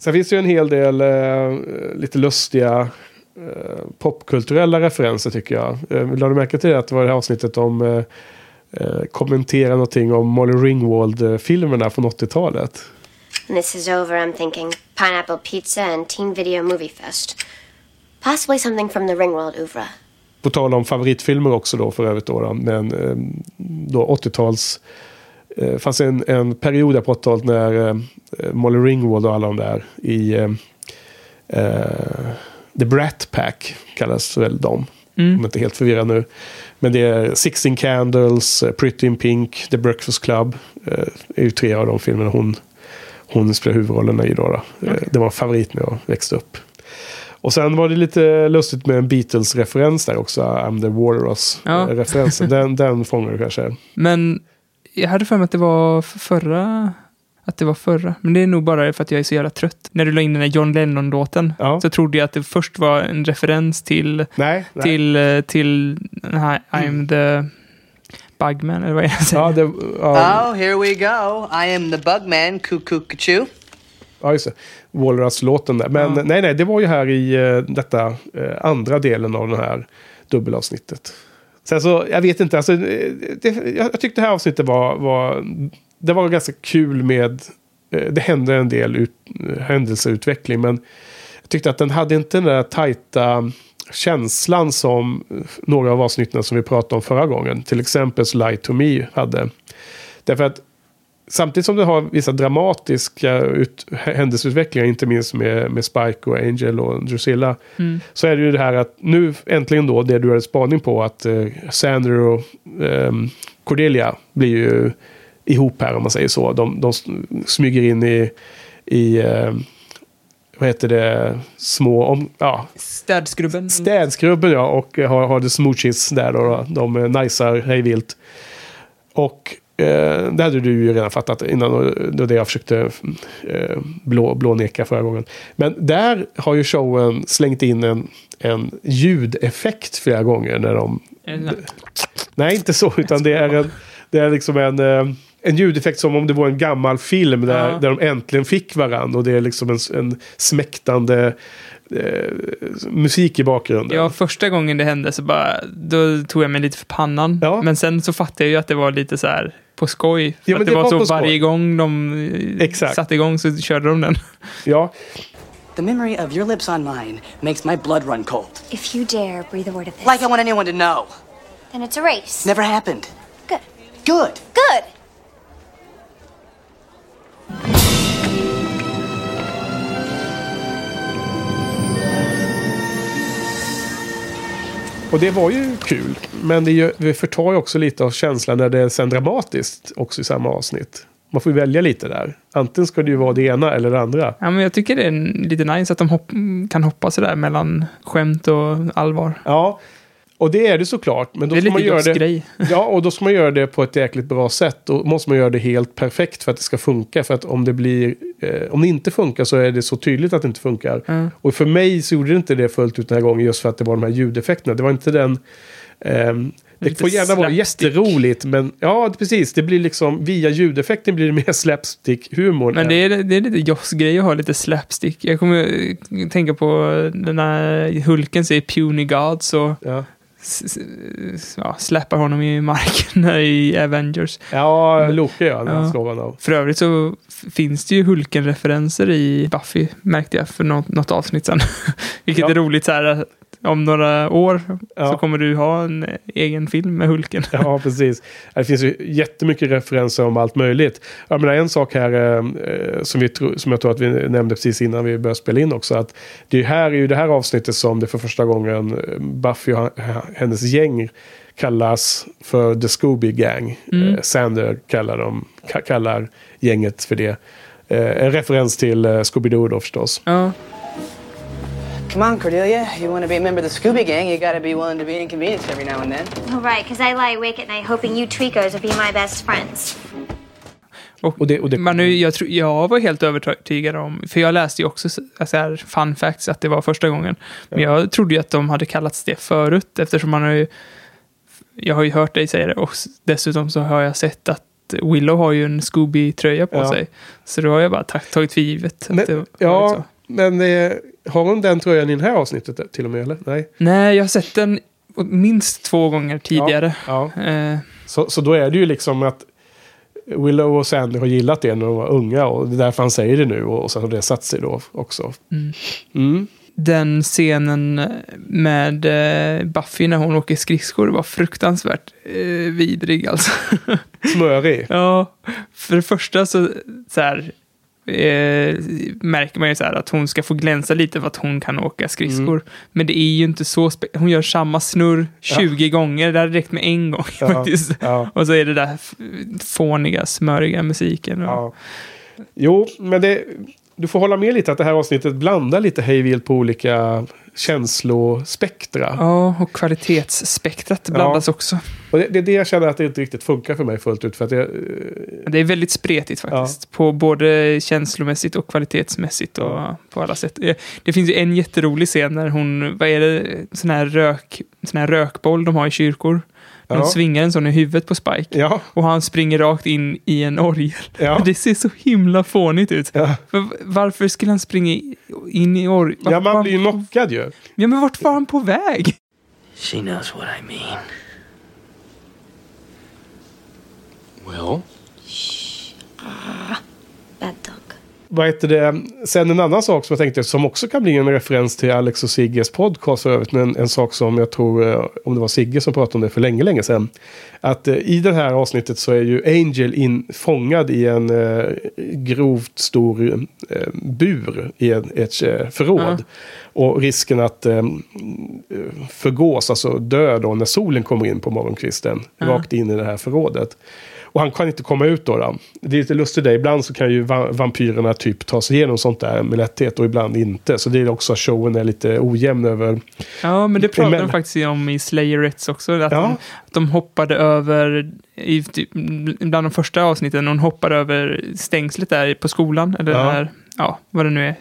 Sen finns det ju en hel del eh, lite lustiga eh, popkulturella referenser tycker jag. Uh, lade du märke till det att det var det här avsnittet om eh, eh, kommentera någonting om Molly Ringwald-filmerna från 80-talet. When this is over, I'm thinking pineapple pizza and teen video movie fest. Possibly something from the Ringworld oeuvre. På tal om favoritfilmer också då för övrigt då. men eh, då 80-tals... Eh, fanns en, en period där på 80-talet när eh, Molly Ringwald och alla de där i The Brat Pack kallas väl de. Om jag inte helt förvirrad nu. Men det är Sixteen Candles, Pretty in Pink, The Breakfast Club. Eh, är ju tre av de filmerna hon, hon spelar huvudrollerna i. Då, då. Eh, det var en favorit när jag växte upp. Och sen var det lite lustigt med en Beatles-referens där också. I'm the Ja. Walrus-referensen. Den, den fångar du kanske. Men jag hade för mig att det var förra... Att det var förra. Men det är nog bara för att jag är så jävla trött. När du la in den där John Lennon-låten Ja. så trodde jag att det först var en referens till, Nej, nej. till, eh, till den här I'm the Bugman, eller vad är det jag säger? Ja, det, ja, Oh, here we go. I am the Bugman, cuckoo cuckoo. Ja, just det. Walrus-låten där. Men Ja. nej, nej, det var ju här i uh, detta eh, andra delen av det här dubbelavsnittet. Sen så, jag vet inte, alltså, eh, det, jag, tyckte det här avsnittet var, var, det var ganska kul med, eh, det hände en del ut, händelseutveckling, men jag tyckte att den hade inte den där tajta känslan som några av avsnitten som vi pratade om förra gången. Till exempel Lie to Me hade. Därför att samtidigt som det har vissa dramatiska ut, händelseutvecklingar, inte minst med, med Spike och Angel och Drusilla. Så är det ju det här att nu äntligen då, det du hade spaning på, att eh, Sander och ehm, Cordelia blir ju ihop här om man säger så. De, de smyger in i, i eh, vad heter det, små, om, ja, Städskrubben. städskrubben ja, och har, har det smoochies där då. då. De eh, najsar hej vilt. Och eh, det hade du ju redan fattat innan. Och det jag försökte eh, blå, blåneka förra gången. Men där har ju showen slängt in en, en ljudeffekt flera gånger när de... Nej, inte så, utan det är en, det är liksom en, eh, en ljudeffekt som om det var en gammal film där, Ja. där de äntligen fick varandra. Och det är liksom en, en smäktande eh, musik i bakgrunden. Ja, första gången det hände så bara, då tog jag mig lite för pannan. Ja. Men sen så fattade jag ju att det var lite så här på skoj. För Ja, men att det, det var, var så skoj. varje gång de eh, Exakt. satte igång så körde de den. Ja, The memory of your lips on mine makes my blood run cold. If you dare breathe a word of this, Like I want anyone to know. then it's a race. Never happened. Good. Good. Good. Och det var ju kul. Men det, gör- det förtar ju också lite av känslan när det är sen dramatiskt också i samma avsnitt. Man får ju välja lite där. Antingen ska det ju vara det ena eller det andra. Ja, men jag tycker det är en- lite nice att de hopp, kan hoppa sådär mellan skämt och allvar. Ja, och det är det såklart. Men då Det är ska man göra det, grej. Ja, och då ska man göra det på ett jäkligt bra sätt. Då måste man göra det helt perfekt för att det ska funka. För att om det blir... Eh, om det inte funkar så är det så tydligt att det inte funkar. Och för mig så gjorde det inte det fullt ut den här gången just för att det var de här ljudeffekterna. Det var inte den... ehm, det får gärna vara jätteroligt, men ja, precis. Det blir liksom, via ljudeffekten blir det mer slapstick-humor. Men det är, det är lite Joss-grej att ha lite slapstick. Jag kommer eh, tänka på den här Hulken säger puny gods och Ja, ja, släpar honom i marken i Avengers. ja Loke ja, han Ja. slår av. För övrigt så finns det ju Hulken-referenser i Buffy, märkte jag för något, något avsnitt sen. Vilket Ja. är roligt så här, om några år Ja. så kommer du ha en eh, egen film med Hulken. Ja, precis. Det finns ju jättemycket referenser om allt möjligt. Jag menar, en sak här eh, som, vi som jag tror att vi nämnde precis innan vi började spela in också. Att det är här är ju det här avsnittet som det för första gången eh, Buffy och hennes gäng kallas för The Scooby Gang. Mm. Eh, Sander kallar, dem, ka- kallar gänget för det. Eh, en referens till eh, Scooby-Doo då förstås. Ja, Come on, Cordelia. You want to be a member of the Scooby Gang, you gotta be willing to be inconvenienced every now and then. Oh, right, because I lie awake at night hoping you tweakers will be my best friends. och, Och det- och det- men nu, jag, tror, jag var helt övertygad om, för jag läste ju också så så här, fun facts att det var första gången. Men jag trodde ju att de hade kallats det förut eftersom man har ju, jag har ju hört dig säga det och dessutom så har jag sett att Willow har ju en Scooby-tröja på Ja. sig. Så då har jag bara ta- tagit för givet. att Men, det ja, men eh, har hon den tröjan i det här avsnittet till och med? Eller? Nej. Nej, jag har sett den minst två gånger tidigare. Ja. Eh, Så, så då är det ju liksom att Willow och Sandy har gillat det när de var unga och det är därför han säger det nu och, och sen har det satt sig då också. Mm. den scenen med eh, Buffy när hon åker skridskor var fruktansvärt eh, vidrig alltså. Smörig. ja, för det första så, så här, eh, märker man ju så här att hon ska få glänsa lite för att hon kan åka skridskor. Mm. Men det är ju inte så, hon gör samma snurr 20 gånger, det hade räckt med en gång Ja, faktiskt. ja. Och så är det där fåniga, smöriga musiken. Och, Ja. Jo, men det, du får hålla med lite att det här avsnittet blandar lite hejvilt på olika känslospektra. Ja, och kvalitetsspektrat blandas också. Och det, det är det jag känner att det inte riktigt funkar för mig fullt ut. För att det, Det är väldigt spretigt faktiskt. På både känslomässigt och kvalitetsmässigt och på alla sätt. Eh, Det finns ju en jätterolig scen när hon, vad är det, sån här, rök, sån här rökboll de har i kyrkor. De Ja. svingar en sån i huvudet på Spike. ja, Och han springer rakt in i en orgel. Ja. Det ser så himla fånigt ut. ja. För varför skulle han springa in i orgeln? ja, man blir ju knockad ju. Ja, men vart var han på väg? She knows what I mean. Well, Bad dog. vad heter det? Sen en annan sak som jag tänkte som också kan bli en referens till Alex och Sigges podcast för övrigt. Men en sak som jag tror, eh, om det var Sigge som pratade om det för länge, länge sedan. Att eh, i det här avsnittet så är ju Angel in, fångad i en eh, grovt stor eh, bur i en, ett eh, förråd. Ja. Och risken att eh, förgås, alltså dö då när solen kommer in på morgonkvisten. Ja. Rakt in i det här förrådet. Och han kan inte komma ut då. då. Det är lite lustigt det. Ibland så kan ju va- vampyrerna typ ta sig igenom sånt där med lätthet och ibland inte. Så det är också att showen är lite ojämn över... Ja, men det pratade de faktiskt om i Slayerettes också. Att, Ja. de, att de hoppade över, i, typ, bland de första avsnitten, hon hoppade över stängslet där på skolan. Eller Ja. där, ja, vad det nu är.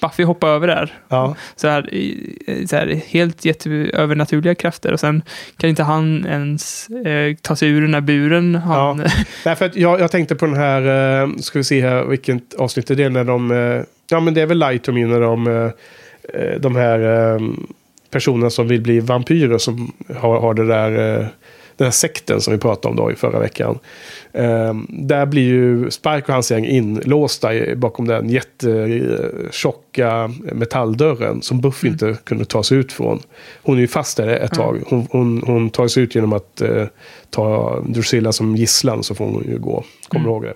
Buffy hoppade över där. Ja. Så här, så här helt jätteövernaturliga krafter. Och sen kan inte han ens eh, ta sig ur den här buren. Han, Därför att jag, jag tänkte på den här, eh, ska vi se här, vilket avsnitt är det när de, eh, ja men det är väl Lightom när de, eh, eh, de här eh, personerna som vill bli vampyrer som har, har det där, eh, den här sekten som vi pratade om då i förra veckan. Eh, där blir ju Spike och hans gäng inlåsta bakom den jättetjocka metalldörren som Buffy inte kunde ta sig ut från. Hon är ju fast där ett tag. Hon, hon, hon tar sig ut genom att eh, ta Drusilla som gisslan så får hon ju gå. Kommer du ihåg det?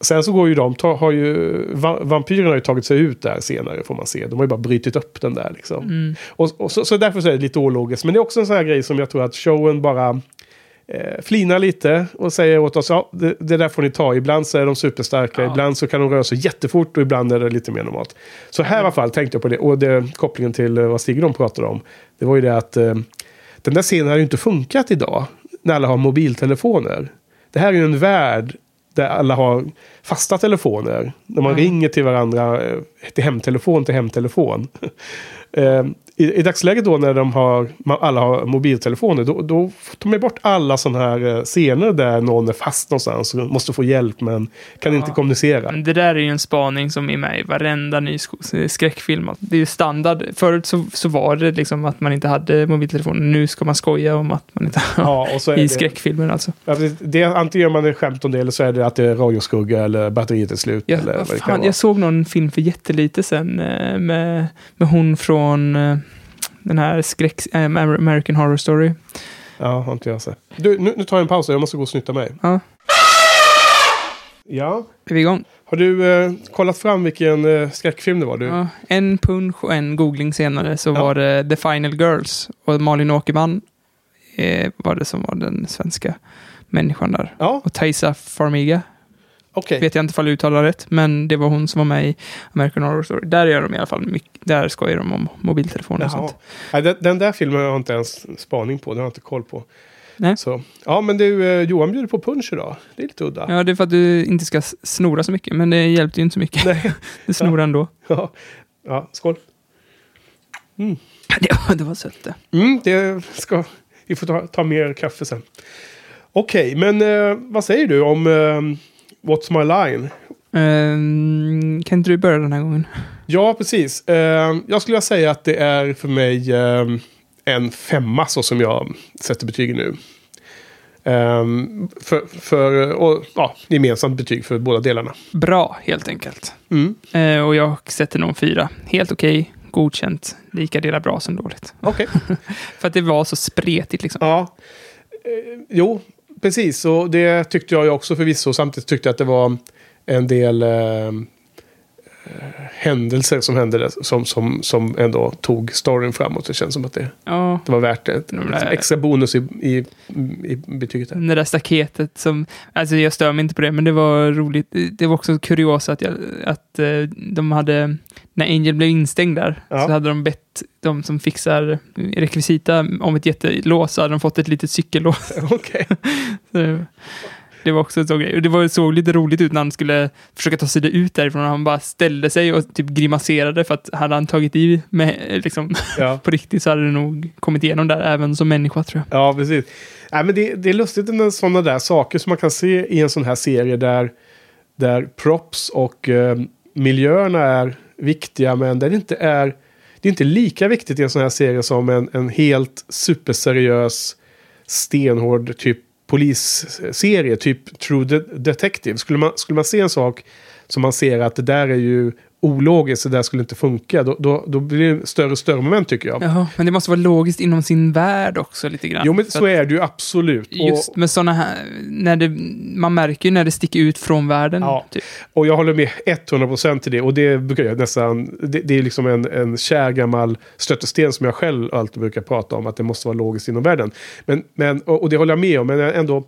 Sen så går ju de, har ju, va, vampyrerna har ju tagit sig ut där senare får man se. De har ju bara brutit upp den där liksom. Mm. Och, och så, så därför så är det lite ologiskt. Men det är också en sån här grej som jag tror att showen bara eh, flinar lite och säger åt oss, ja det, det där får ni ta. Ibland så är de superstarka, ibland så kan de röra sig jättefort och ibland är det lite mer normalt. Så här i alla fall tänkte jag på det. Och det, kopplingen till eh, vad Stig pratade om. Det var ju det att eh, den där scenen hade ju inte funkat idag. När alla har mobiltelefoner. Det här är ju en värld där alla har fasta telefoner. När man ringer till varandra, eh, till hemtelefon till hemtelefon. I, I dagsläget då när de har, alla har mobiltelefoner, då, då tar man bort alla sådana här eh, scener där någon är fast någonstans och måste få hjälp men kan inte kommunicera. Men det där är ju en spaning som är med i varenda ny sk- skräckfilm. Det är ju standard. Förut så, så var det liksom att man inte hade mobiltelefon. Nu ska man skoja om att man inte har Ja, och så i det- skräckfilmer alltså. Ja, det, antingen gör man ett skämt om det eller så är det att det är radioskugga eller batteriet är slut. Ja, eller vad det fan, jag såg någon film för jättelite sen eh, med, med hon från eh, den här skräck, eh, American Horror Story. Ja, har inte jag sett. Du, nu, nu tar jag en paus. Jag måste gå och snyta mig. Ja. Ja. Är vi igång? Har du eh, kollat fram vilken eh, skräckfilm det var? Du? Ja, en punch och en googling senare så Ja. var det The Final Girls. Och Malin Åkerman eh, var det som var den svenska människan där. Ja. Och Taisa Farmiga. Okej. Vet jag inte ifall jag uttalar rätt, men det var hon som var med i American Horror Story. Där gör de i alla fall mycket, där skojar de om mobiltelefoner och sånt. Nej, den, den där filmen har jag inte ens spaning på. Den har jag inte koll på. Nej. Så. Ja, men du, eh, Johan bjuder på punch idag. Det är lite udda. Ja, det är för att du inte ska snora så mycket, men det hjälpte ju inte så mycket. Nej. Du snor ändå. Ja. ja, skål. Det var, det var sött det. Mm, det ska... Vi får ta, ta mer kaffe sen. Okej, men eh, vad säger du om eh, What's My Line? Ehm, kan inte du börja den här gången? Ja, precis. Eh, jag skulle säga att det är för mig eh, en femma så som jag sätter betygen nu. Eh, för, för och, ja, gemensamt betyg för båda delarna. Bra, helt enkelt. Mm. Eh, och jag sätter nog fyra. Helt okej, godkänt, lika delar bra som dåligt. Okej. För att det var så spretigt liksom. Ja, eh, jo, precis. Och det tyckte jag ju också förvisso. Samtidigt tyckte jag att det var en del eh, eh, händelser som hände som, som, som ändå tog storyn framåt. Det känns som att det, Ja, det var värt det. Där- Extra bonus i, i, i betyget. Där. det där staketet som, alltså jag stör mig inte på det, men det var roligt. Det var också kuriosa att, jag, att eh, de hade, när Angel blev instängd där, Ja. så hade de bett de som fixar rekvisita om ett jättelås, så hade de fått ett litet cykellås. Okej. Så det- var också en sån grej. Och det var, såg lite roligt ut när han skulle försöka ta sig ut därifrån. Han bara ställde sig och typ grimaserade för att hade han tagit i med, liksom, Ja. på riktigt så hade det nog kommit igenom där även som människa tror jag. Ja, precis. Nej, men det, det är lustigt med sådana där saker som man kan se i en sån här serie där, där props och eh, miljöerna är viktiga men där det inte är det är inte lika viktigt i en sån här serie som en, en helt superseriös stenhård typ polisserie, typ True De- Detective. Skulle man, skulle man se en sak som man ser att det där är ju ologiskt, det där skulle inte funka. Då, då, då blir det större och större moment tycker jag. Jaha, men det måste vara logiskt inom sin värld också lite grann. Jo, men så att är det ju absolut. Just Och, med sådana här, när det, man märker ju när det sticker ut från världen. Ja. Typ. och jag håller med 100% till det. Och det brukar jag nästan... Det, det är liksom en, en kär gammal stötesten som jag själv alltid brukar prata om. Att det måste vara logiskt inom världen. Men, men, och, och det håller jag med om. Men ändå...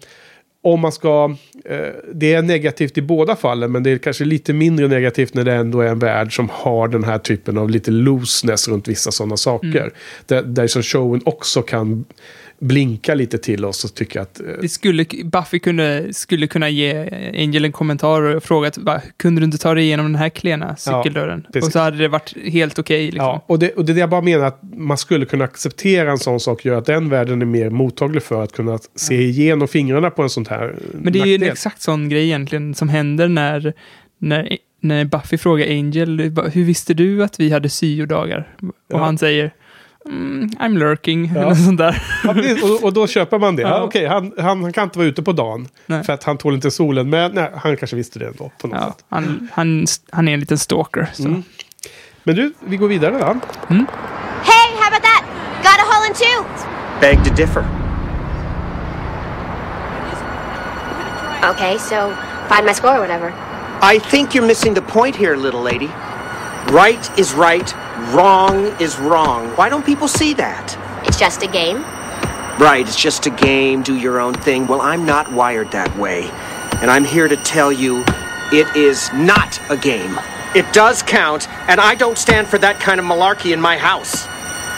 Om man ska... Eh, det är negativt i båda fallen. Men det är kanske lite mindre negativt när det ändå är en värld som har den här typen av lite looseness runt vissa sådana saker. Mm. Där, där som showen också kan blinka lite till oss och tycka att... Eh, Det skulle, Buffy kunde, skulle kunna ge Angel en kommentar och frågat va, kunde du inte ta dig igenom den här klena cykeldörren? precis. och så hade det varit helt okej. liksom. Ja, och det, och det är det jag bara menar att man skulle kunna acceptera en sån sak gör att den världen är mer mottaglig för att kunna se igenom fingrarna på en sån här Men det är ju en exakt sån grej egentligen som händer när, när, när Buffy frågar Angel, "Va- hur visste du att vi hade syodagar? Och Ja. han säger, mm, I'm lurking, Ja. eller sånt där. Ja, och, och då köper man det. Ja. Okej, han, han, han kan inte vara ute på dagen. Nej. För att han tål inte solen. Men nej, han kanske visste det ändå på något Ja, sätt. han, han, han är en liten stalker. Så. Mm. Men du, vi går vidare va? Hey, how about that? Got a hole in two. Beg to differ. Okay, so find my score or whatever. I think you're missing the point here, little lady. Right is right, wrong is wrong. Why don't people see that? It's just a game. Right, it's just a game, do your own thing. Well, I'm not wired that way. And I'm here to tell you it is not a game. It does count, and I don't stand for that kind of malarkey in my house.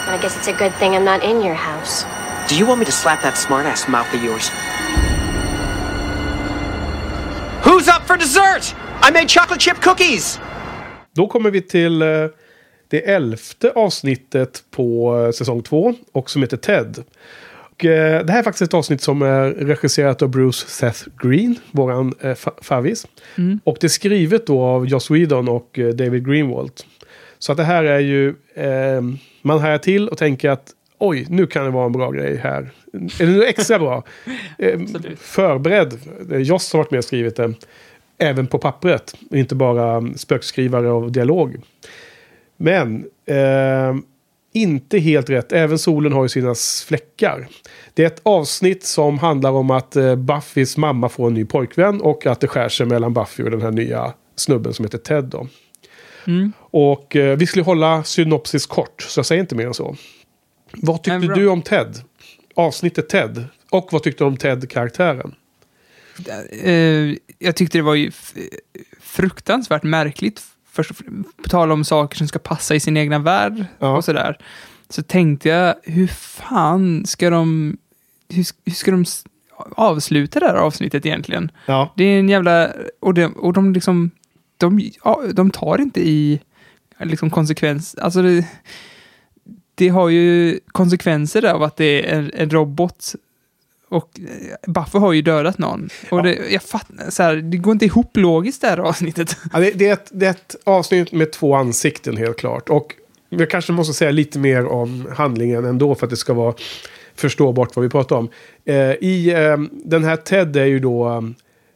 But I guess it's a good thing I'm not in your house. Do you want me to slap that smartass mouth of yours? Who's up for dessert? I made chocolate chip cookies! Då kommer vi till eh, det elfte avsnittet på eh, säsong två. Och som heter Ted. Och, eh, det här är faktiskt ett avsnitt som är regisserat av Bruce Seth Green, våran eh, fa- favvis. Och det är skrivet då av Joss Whedon och eh, David Greenwald. Så att det här är ju, eh, man hajar till och tänker att oj, nu kan det vara en bra grej här. Är det nu extra bra? Eh, förberedd. Är Joss har varit med och skrivit det. Även på pappret. Inte bara spökskrivare och dialog. Men eh, inte helt rätt. Även solen har ju sina fläckar. Det är ett avsnitt som handlar om att eh, Buffys mamma får en ny pojkvän och att det skär sig mellan Buffy och den här nya snubben som heter Ted. Då. Och eh, vi skulle hålla synopsis kort, så jag säger inte mer än så. Vad tyckte du om Ted? Avsnittet Ted. Och vad tyckte du om Ted-karaktären? Eh, jag tyckte det var ju fruktansvärt märkligt. Fr- på tal om saker som ska passa i sin egna värld Ja. och sådär. Så tänkte jag, hur fan ska de... Hur, hur ska de avsluta det här avsnittet egentligen? Ja. Det är en jävla... Och de, och de liksom... De, de tar inte i liksom konsekvens... Alltså det, det har ju konsekvenser av att det är en, en robot och eh, Buffy har ju dödat någon. Och Ja. det, jag fattar, så här, det går inte ihop logiskt det här avsnittet. Ja, det, det, är ett, det är ett avsnitt med två ansikten helt klart. Och jag kanske måste säga lite mer om handlingen ändå för att det ska vara förståbart vad vi pratar om. Eh, I eh, den här Ted är ju då eh,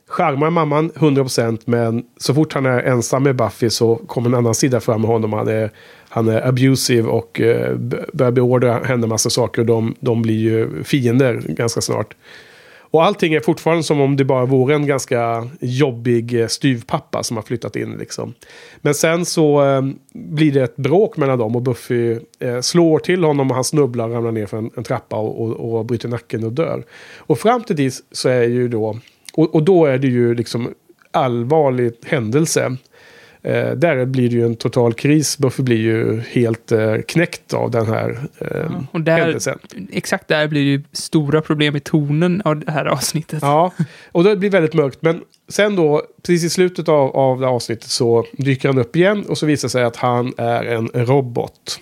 charmar mamman 100% men så fort han är ensam med Buffy så kommer en annan sida fram med honom. Han är, han är abusive och eh, börjar beordra henne massa saker och de, de blir ju fiender ganska snart. Och allting är fortfarande som om det bara vore en ganska jobbig styrpappa styvpappa som har flyttat in. Liksom. Men sen så eh, blir det ett bråk mellan dem och Buffy eh, slår till honom och han snubblar och ramlar ner för en, en trappa och, och, och bryter nacken och dör. Och fram till dit så är ju då, och, och då är det ju liksom allvarlig händelse. Eh, där blir det ju en total kris. Buffy blir ju helt eh, knäckt av den här eh, Och där, händelsen. exakt där blir det ju stora problem i tonen av det här avsnittet. Ja, och det blir väldigt mörkt. Men sen då, precis i slutet av, av det avsnittet så dyker han upp igen och så visar det sig att han är en robot.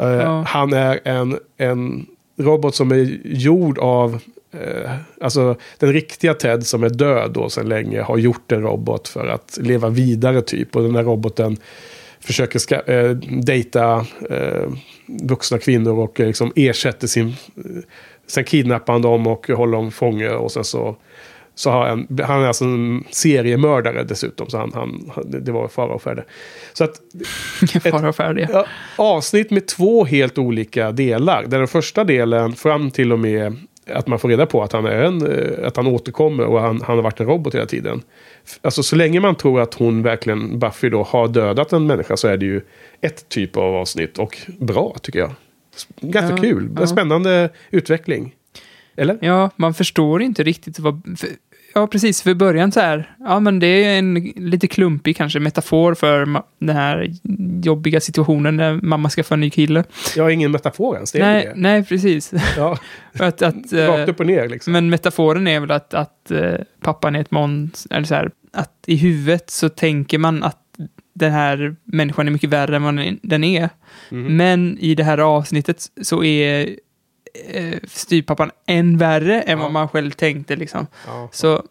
Eh, Ja. Han är en, en robot som är gjord av... Eh, alltså den riktiga Ted som är död då sedan länge har gjort en robot för att leva vidare typ. Och den där roboten försöker ska, eh, dejta eh, vuxna kvinnor och eh, liksom ersätter sin... Sen kidnappar han dem och håller dem fånge och sen så, Så har han, han är alltså en seriemördare dessutom. Så han, han, det var fara och färde. Så att Fara och. Ja, avsnitt med två helt olika delar. Där den första delen fram till och med att man får reda på att han, är en, eh, att han återkommer och han, han har varit en robot hela tiden. Alltså så länge man tror att hon verkligen, Buffy då, har dödat en människa så är det ju ett typ av avsnitt. Och bra tycker jag. Ganska Ja, kul. ja. Spännande utveckling. Eller? Ja, man förstår inte riktigt vad... Ja, precis. För början så här, ja men det är en lite klumpig kanske metafor för den här jobbiga situationen när mamma ska få en ny kille. Jag har ingen metafor ens. Det är nej, det. nej, precis. Ja, att, att, eh, rakt upp och ner liksom. Men metaforen är väl att, att eh, pappan är ett mons... Eller så här, att i huvudet så tänker man att den här människan är mycket värre än vad den- är. Mhm. Men i det här avsnittet så är eh, styrpappan än värre än vad man själv tänkte liksom. Ja. Så,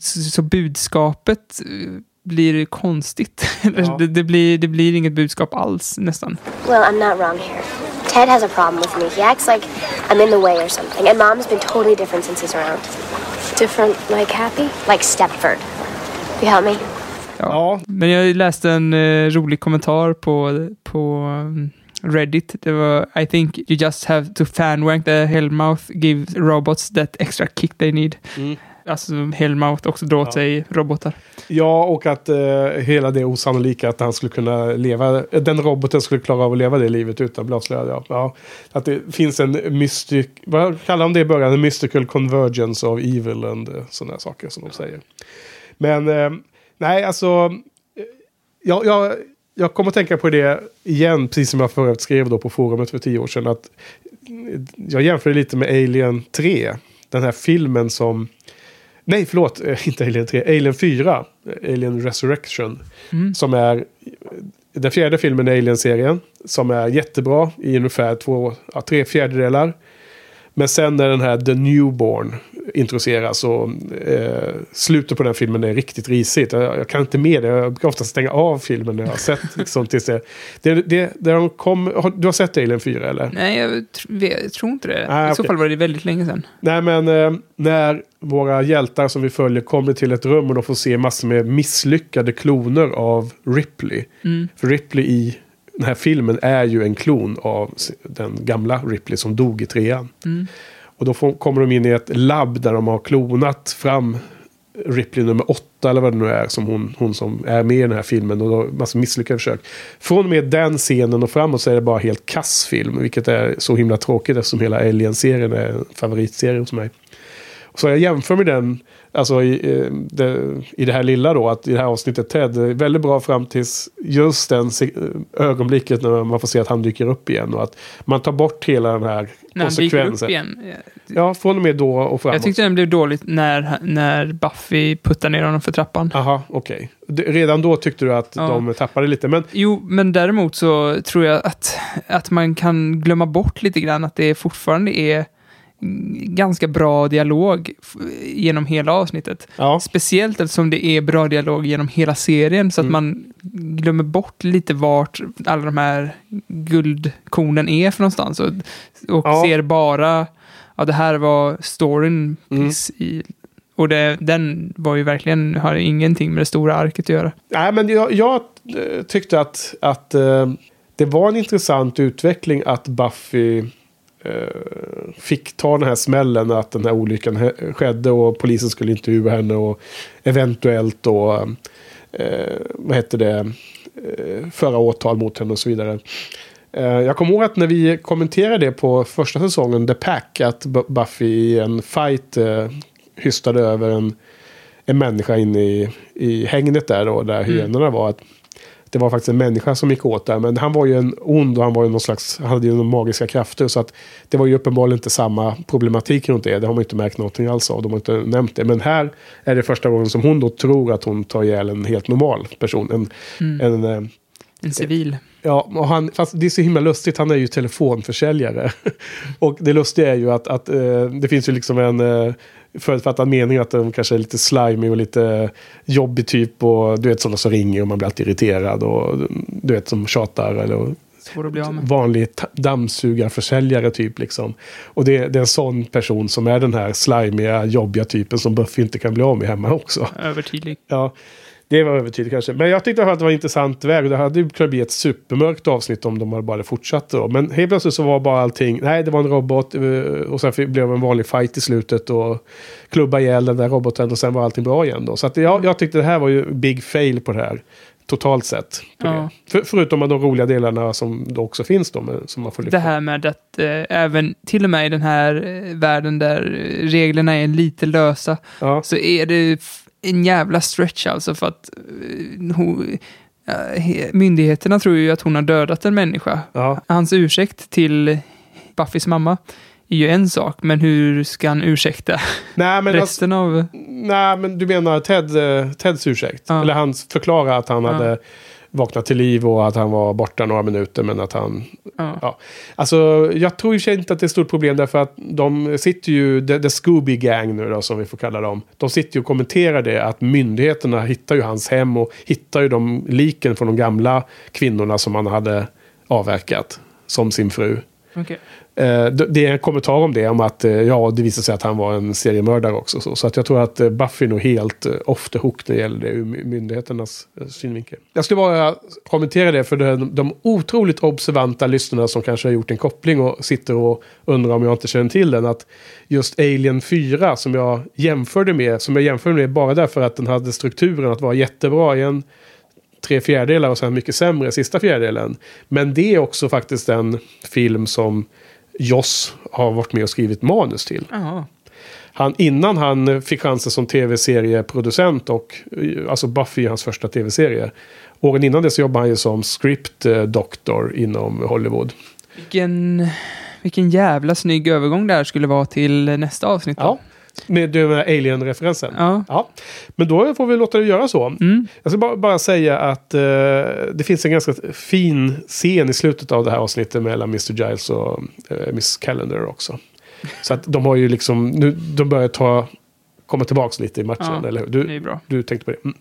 så, så budskapet eh, blir konstigt. Ja. det, det, blir, det blir inget budskap alls nästan. Well, I'm not wrong here. Ted has a problem with me. He acts like I'm in the way or something. And Mom's been totally different since he's around. Different, like happy? Like Stepford. You help me? Ja, Men jag läste en eh, rolig kommentar på, på um, Reddit. Det var I think you just have to fanwank the Hellmouth give robots that extra kick they need. Mm. Alltså Hellmouth också drar åt Ja. sig robotar. Ja, och att eh, hela det osannolika att han skulle kunna leva, den roboten skulle klara av att leva det livet utan att bli avslöjad. Ja. Ja, att det finns en mystic, vad kallar de det i början? En mystical convergence of evil and eh, sådana saker som de säger. Men eh, nej, alltså, eh, jag, jag, jag kommer att tänka på det igen, precis som jag förut skrev då på forumet för tio år sedan. Att jag jämför lite med Alien 3, den här filmen som Nej, förlåt. eh, Inte Alien 3. Alien 4. eh, Alien Resurrection. Mm. Som är den fjärde filmen i Alien-serien. Som är jättebra i ungefär två, ja, tre fjärdedelar. Men sen när den här The Newborn introduceras och eh, slutet på den filmen är riktigt risigt. Jag, jag kan inte med det. Jag brukar ofta stänga av filmen när jag har sett. Liksom, tills det, det, det, det de kom, har, du har sett Alien 4 eller? Nej, jag, tr- jag tror inte det. Ah, I så okej. fall var det väldigt länge sedan. Nej, men eh, när våra hjältar som vi följer kommer till ett rum och de får se massor med misslyckade kloner av Ripley. Mm. För Ripley i den här filmen är ju en klon av den gamla Ripley som dog i trean. Mm. Och då får, kommer de in i ett labb där de har klonat fram Ripley nummer åtta eller vad det nu är som hon, hon som är med i den här filmen. Och då massa misslyckade försök. Från och med den scenen och framåt så är det bara helt kass film. Vilket är så himla tråkigt eftersom hela Alien-serien är en favoritserie hos mig. Så jag jämför med den, alltså i, eh, det, i det här lilla då, att i det här avsnittet Ted, är väldigt bra fram tills just den se- ögonblicket när man får se att han dyker upp igen. Och att man tar bort hela den här När han dyker upp konsekvensen. igen. Ja, från och med då och framåt. Jag tyckte den blev dåligt när, när Buffy puttar ner honom för trappan. Aha, okej. D- Redan då tyckte du att Ja. de tappade lite, men Jo, men däremot så tror jag att, att man kan glömma bort lite grann att det fortfarande är ganska bra dialog genom hela avsnittet. ja. Speciellt eftersom det är bra dialog genom hela serien så att Mm. man glömmer bort lite vart alla de här guldkornen är för någonstans och, och Ja. ser bara, ja det här var storyn Mm. i och det, den var ju verkligen, har ingenting med det stora arket att göra. Nej, men jag, jag eh, tyckte att, att eh, det var en intressant utveckling att Buffy fick ta den här smällen att den här olyckan skedde och polisen skulle intervjua henne och eventuellt då, eh, vad heter det, eh, föra åtal mot henne och så vidare. Eh, jag kommer ihåg att när vi kommenterade det på första säsongen, The Pack, att Bu- Buffy i en fight eh, hystade över en, en människa inne i, i hängnet där då, där hyenorna var. Att det var faktiskt en människa som gick åt där. Men han var ju en ond och han var ju någon slags, han hade ju några magiska krafter. Så att det var ju uppenbarligen inte samma problematik runt det. Det har man inte märkt någonting alls av. De har inte nämnt det. Men här är det första gången som hon då tror att hon tar ihjäl en helt normal person. En, en, eh, En civil. Ja, och han, fast det är så himla lustigt, han är ju telefonförsäljare. och det lustiga är ju att, att eh, det finns ju liksom en eh, förutfattad mening att de kanske är lite slimy och lite jobbig typ. Och du vet sådana som ringer och man blir alltid irriterad. Och du vet som tjatar eller Svår att bli av med. vanlig dammsugarförsäljare typ liksom. Och det, det är en sån person som är den här slimiga, jobbiga typen som Buffy inte kan bli av med hemma också. Övertydlig. Ja, det var övertydligt kanske. Men jag tyckte att det var en intressant väg. och Det hade ju kunnat bli ett supermörkt avsnitt om de hade bara fortsatt då. Men helt plötsligt så var bara allting, nej det var en robot eh, och sen blev det en vanlig fight i slutet och klubba ihjäl den där roboten och sen var allting bra igen då. Så att jag, jag tyckte det här var ju big fail på det här. Totalt sett. Ja. För, förutom de roliga delarna som då också finns då, men, som man får lyfta. Det här med att eh, även till och med i den här eh, världen där reglerna är lite lösa Ja. så är det en jävla stretch alltså för att eh, hon, eh, he- myndigheterna tror ju att hon har dödat en människa. Ja. Hans ursäkt till Buffys mamma är ju en sak, men hur ska han ursäkta Nej, men alltså, resten av... Nej, men du menar Ted, eh, Teds ursäkt? Ja. Eller han förklarar att han Ja. hade vaknat till liv och att han var borta några minuter men att han... Ja. Ja. Alltså, jag tror i och för sig inte att det är ett stort problem därför att de sitter ju, the, the Scooby Gang nu då som vi får kalla dem. De sitter ju och kommenterar det att myndigheterna hittar ju hans hem och hittar ju de liken från de gamla kvinnorna som han hade avverkat som sin fru. Okay. Eh, det är en kommentar om det, om att eh, ja, det visade sig att han var en seriemördare också. Så, så att jag tror att eh, Buffy är nog helt eh, off the hook när det gäller det ur myndigheternas synvinkel. Jag skulle bara kommentera det för de, de otroligt observanta lyssnarna som kanske har gjort en koppling och sitter och undrar om jag inte känner till den. Att just Alien 4 som jag jämförde med, som jag jämförde med bara därför att den hade strukturen att vara jättebra i en tre fjärdedelar och sen mycket sämre sista fjärdedelen. Men det är också faktiskt en film som Joss har varit med och skrivit manus till. Jaha. Han, innan han fick chansen som tv-serieproducent och eh, alltså Buffy är hans första tv-serie. Åren innan det så jobbade han ju som script eh, doctor inom Hollywood. Vilken, vilken jävla snygg övergång det här skulle vara till nästa avsnitt. då. Ja. Med den här Alien-referensen. Ja. Ja. Men då får vi låta det göra så. Mm. Jag ska bara, bara säga att eh, det finns en ganska fin scen i slutet av det här avsnittet mellan Mr. Giles och eh, Miss Calendar också. Så att de har ju liksom, nu, de börjar ta, komma tillbaka lite i matchen, Ja, eller hur? Du, du tänkte på det. Mm.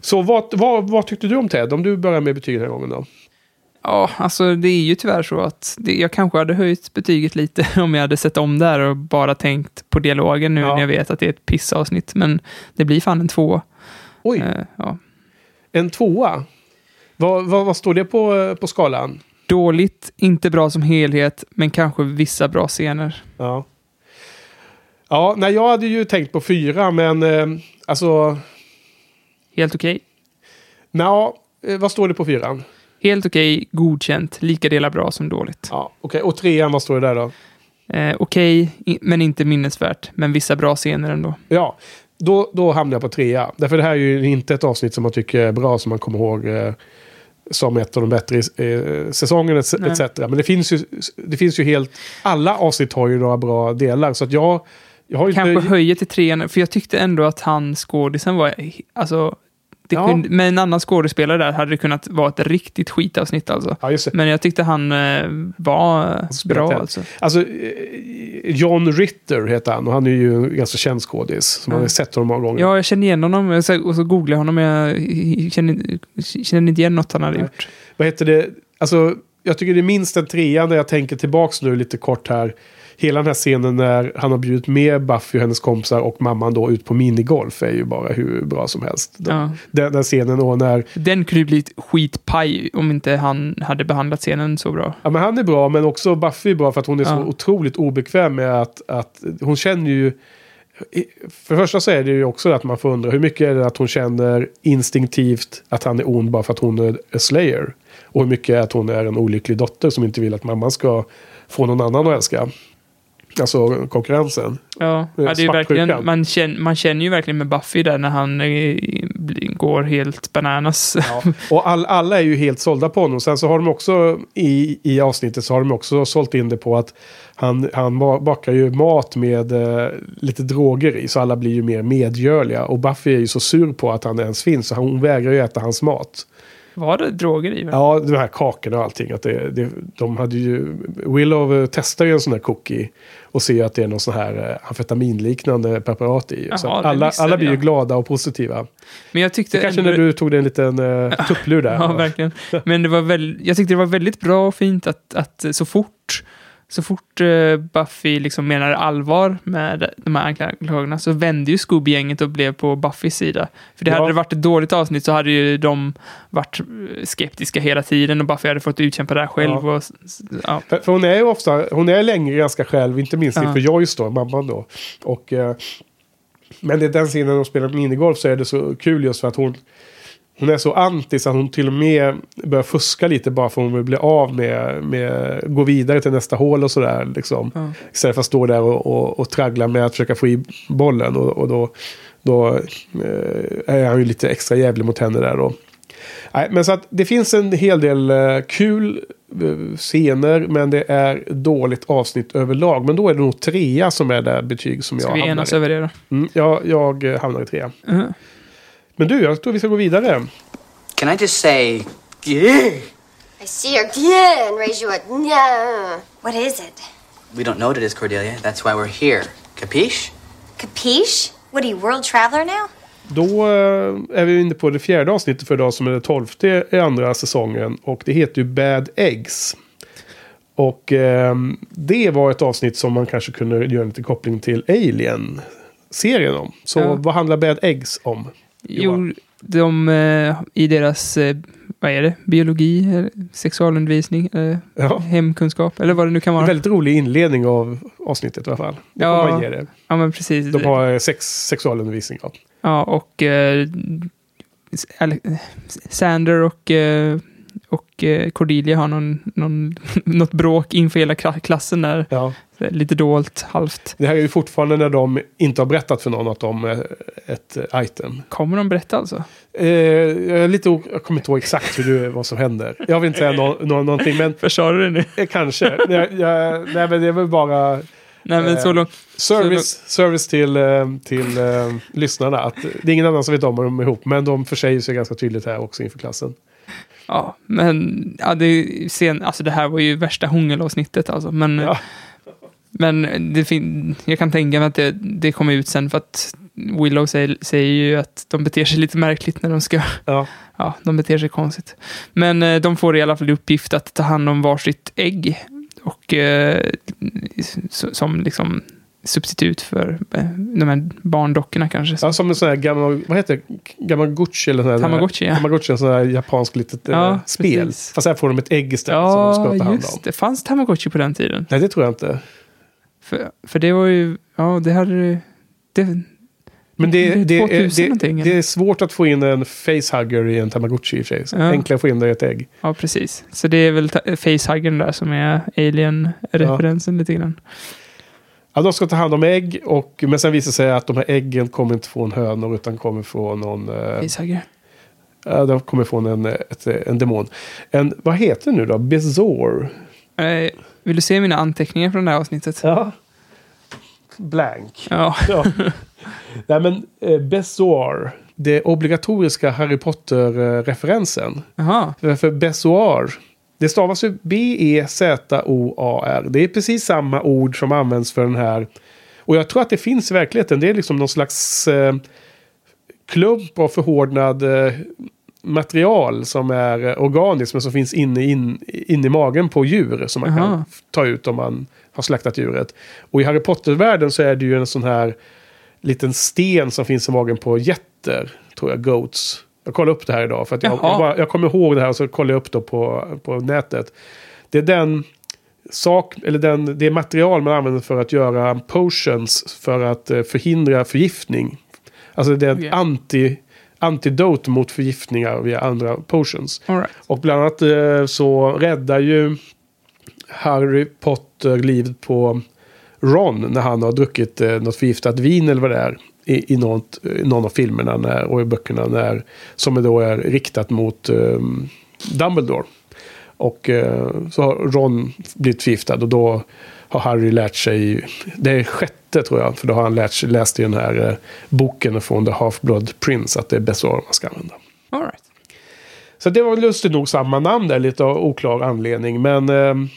Så vad, vad, vad tyckte du om Ted? Om du börjar med betyg den här gången då? Ja, alltså det är ju tyvärr så att det, jag kanske hade höjt betyget lite om jag hade sett om där och bara tänkt på dialogen nu Ja. när jag vet att det är ett pissavsnitt. Men det blir fan en två. Oj, Eh, ja. en tvåa. Vad, vad, vad står det på, på skalan? Dåligt, inte bra som helhet, men kanske vissa bra scener. Ja. Ja, nej, jag hade ju tänkt på fyra, men eh, alltså... Helt okej. Nja, eh, vad står det på fyran? Helt okej, godkänt, lika delar bra som dåligt. Ja, okej. Och trean, vad står det där då? Eh, okej, i- men inte minnesvärt. Men vissa bra scener ändå. Ja, då, då hamnar jag på trea. Därför det här är ju inte ett avsnitt som man tycker är bra, som man kommer ihåg eh, som ett av de bättre i eh, säsongen etc. Nej. Men det finns, ju, det finns ju helt... Alla avsnitt har ju några bra delar. Så att jag, jag har ju Kanske inte... höjer till trean, för jag tyckte ändå att han skådisen var... Alltså, det Ja. kunde, med en annan skådespelare där hade det kunnat vara ett riktigt skitavsnitt alltså. Ja. Men jag tyckte han eh, var spelar bra alltså. Alltså, eh, John Ritter heter han och han är ju en ganska känd skådis. Som man har sett honom många gånger. Ja, jag känner igen honom och så, och så googlade jag honom men jag känner, känner inte igen något han hade Nej. gjort. Vad heter det? Alltså, jag tycker det är minst en trea när jag tänker tillbaks nu lite kort här. Hela den här scenen när han har bjudit med Buffy och hennes kompisar och mamman då ut på minigolf är ju bara hur bra som helst. Ja. Den, den scenen och när... Den kunde ju blivit skitpaj om inte han hade behandlat scenen så bra. Ja men han är bra men också Buffy är bra för att hon är så Ja. otroligt obekväm med att, att hon känner ju... För det första så är det ju också att man får undra hur mycket är det att hon känner instinktivt att han är ond bara för att hon är a slayer. Och hur mycket är att hon är en olycklig dotter som inte vill att mamman ska få någon annan att älska. Alltså konkurrensen. Ja, det är ju verkligen, man, känner, man känner ju verkligen med Buffy där när han eh, går helt bananas. Ja. Och all, alla är ju helt sålda på honom. Sen så har de också i, i avsnittet så har de också sålt in det på att han, han ba- bakar ju mat med eh, lite droger i. Så alla blir ju mer medgörliga. Och Buffy är ju så sur på att han ens finns. Så hon vägrar ju äta hans mat. Var det droger i? Ja, de här kakorna och allting. Att det, det, de hade ju, Willow testar ju en sån här cookie och ser att det är någon sån här eh, amfetaminliknande preparat i. så Jaha, det alla, alla blir ju glada och positiva. Men jag tyckte... Det kanske ändå- när du tog dig en liten uh, tupplur där. Ja, verkligen. Men det var väl, jag tyckte det var väldigt bra och fint att, att så fort, så fort eh, Buffy liksom menade allvar med de här anklagelserna så vände ju Scooby-gänget och blev på Buffys sida. För det Ja. hade det varit ett dåligt avsnitt så hade ju de varit skeptiska hela tiden och Buffy hade fått utkämpa det här själv. Ja. Och, ja. För, för hon är ju ofta, hon är länge ganska själv, inte minst Ja. inför Joyce då, mamman då. Och, eh, men det är den scenen de spelar minigolf så är det så kul just för att hon, hon är så anti så att hon till och med börjar fuska lite bara för att hon vill bli av med, med gå vidare till nästa hål och sådär. Liksom. Ja. Istället för att stå där och, och, och traggla med att försöka få i bollen. Och, och då, då eh, är han ju lite extra jävlig mot henne där då. Nej, men så att det finns en hel del eh, kul eh, scener, men det är dåligt avsnitt överlag. Men då är det nog trea som är det betyg som Ska jag vi hamnar enas i. över det då? Mm, jag, jag hamnar i trea. Mhm. Men du, jag tror vi ska gå vidare. Can I just say, yeah? I see your yeah and raise you a yeah. What is it? We don't know what it is, Cordelia. That's why we're here. Capiche? Capiche? What are you, world traveler now? Då eh, är vi inne på det fjärde avsnittet för idag som är det tolfte i andra säsongen. Och det heter ju Bad Eggs. Och eh, det var ett avsnitt som man kanske kunde göra en liten koppling till Alien-serien om. Så Ja. vad handlar Bad Eggs om? Jo, de eh, i deras, eh, vad är det, biologi, eller sexualundervisning, eh, Ja. hemkunskap, eller vad det nu kan En vara. väldigt rolig inledning av avsnittet i alla fall. Det Ja. man ge det. Ja, men precis. De har sex, sexualundervisning. Ja. Ja, och eh, Sander och, eh, och eh, Cordelia har någon, någon, något bråk inför hela kla- klassen där. Ja. Så Lite dolt, halvt. Det här är ju fortfarande när de inte har berättat för någon att de är ett eh, item. Kommer de berätta alltså? Eh, jag, är lite, jag kommer inte ihåg exakt hur det, vad som händer. Jag vill inte säga nå, nå, någonting, men Försade du det nu? eh, kanske. Jag, jag, nej, men det är väl bara Nej, men Eh, så långt. service, service till, eh, till eh, lyssnarna. Att det är ingen annan som vet om vad de är ihop, men de försäger sig ganska tydligt här också inför klassen. Ja, men ja, det, sen, alltså det här var ju värsta hångelavsnittet alltså. Men, Ja. Men det fin- jag kan tänka mig att det, det kommer ut sen för att Willow säger, säger ju att de beter sig lite märkligt när de ska... Ja. Ja, de beter sig konstigt. Men eh, de får i alla fall uppgift att ta hand om varsitt ägg. Och eh, som liksom substitut för eh, de här barndockorna kanske. Ja, som en sån här gammal, vad heter det? Gamagotchi eller sån här, Tamagotchi, ja. Tamagotchi, en sån här japansk litet eh, Ja, spel. precis. Fast här får de ett ägg istället som de ska ta Ja, hand om. just det. Fanns Tamagotchi på den tiden? Nej, det tror jag inte. För, för det var ju, ja det hade det, Men det, Det är det, 2000 är, det, är svårt att få in en facehugger i en Tamagotchi i och för sig. Ja. Enklare att få in det i ett ägg. ja precis. Så det är väl facehuggern där som är alien-referensen lite grann. Ja, de ska ta hand om ägg, och, men sen visar det sig att de här äggen kommer inte från hönor utan kommer från någon... Eh, Facehugger. ja, de kommer från en, ett, en demon. En, vad heter det nu då? Bezor? Vill du se mina anteckningar från det här avsnittet? Ja. Blank. Ja. Ja. Nej men eh, Bessoir. Det obligatoriska Harry Potter-referensen. Jaha. För, för Bessoir. Det stavas ju B-E-Z-O-A-R. Det är precis samma ord som används för den här. Och jag tror att det finns i verkligheten. Det är liksom någon slags eh, klump av förhårdnad eh, material som är organiskt men som finns inne, in, in i magen på djur som man kan Aha. f- ta ut om man har slaktat djuret. Och i Harry Potter-världen så är det ju en sån här liten sten som finns i magen på getter, tror jag, goats. Jag kollade upp det här idag för att jag, jag, bara, jag kommer ihåg det här och så kollade jag upp det på, på nätet. Det är den sak, eller den, det material man använder för att göra potions för att eh, förhindra förgiftning. Alltså det är ett Okej. anti, antidot mot förgiftningar via andra potions. Right. Och bland annat eh, så räddar ju Harry Potter livet på Ron när han har druckit eh, något förgiftat vin eller vad det är. I, i något, i någon av filmerna när, och i böckerna när, som då är riktat mot eh, Dumbledore. Och eh, så har Ron blivit förgiftad och då har Harry lärt sig, det är sjätte tror jag, för då har han lärt sig, läst i den här eh, boken från The Half-Blood Prince att det är Bessoir man ska använda. All right. Så det var lustigt nog samma namn där, lite av oklar anledning. Men ehm,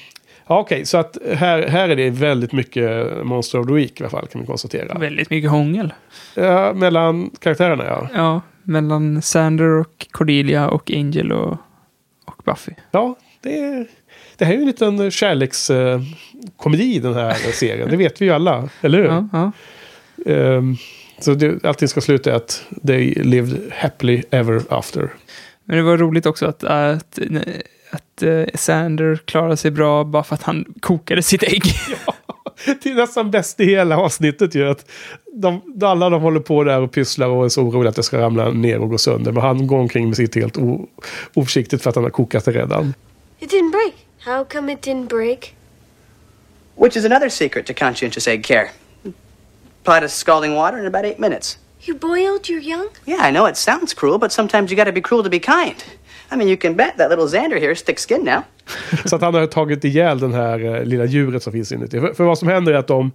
ja, okej, så att här, här är det väldigt mycket Monster of the Week i alla fall kan vi konstatera. Väldigt mycket hångel. Ja, mellan karaktärerna ja. Ja, mellan Sander och Cordelia och Angel och, och Buffy. Ja, det, är- det här är ju en liten kärlekskomedi den här serien. Det vet vi ju alla, eller hur? Ja, ja. Ehm, så det, allting ska sluta i att they lived happily ever after. Men det var roligt också att, att, att eh, Sander klarade sig bra bara för att han kokade sitt ägg. Det är nästan bäst i hela avsnittet ju. Att de, alla de håller på där och pysslar och är så oroliga att det ska ramla ner och gå sönder. Men han går omkring med sitt helt o, oförsiktigt för att han har kokat det redan. It didn't break. How come it didn't break? Which is another secret to conscientious egg care. Apply to scalding water in about eight minutes. You boiled your young? Yeah, I know it sounds cruel, but sometimes you gotta be cruel to be kind. I mean, you can bet that little Xander here is thick skinned now. Så att han har tagit ihjäl den här eh, lilla djuret som finns inuti. För, för vad som händer är att de,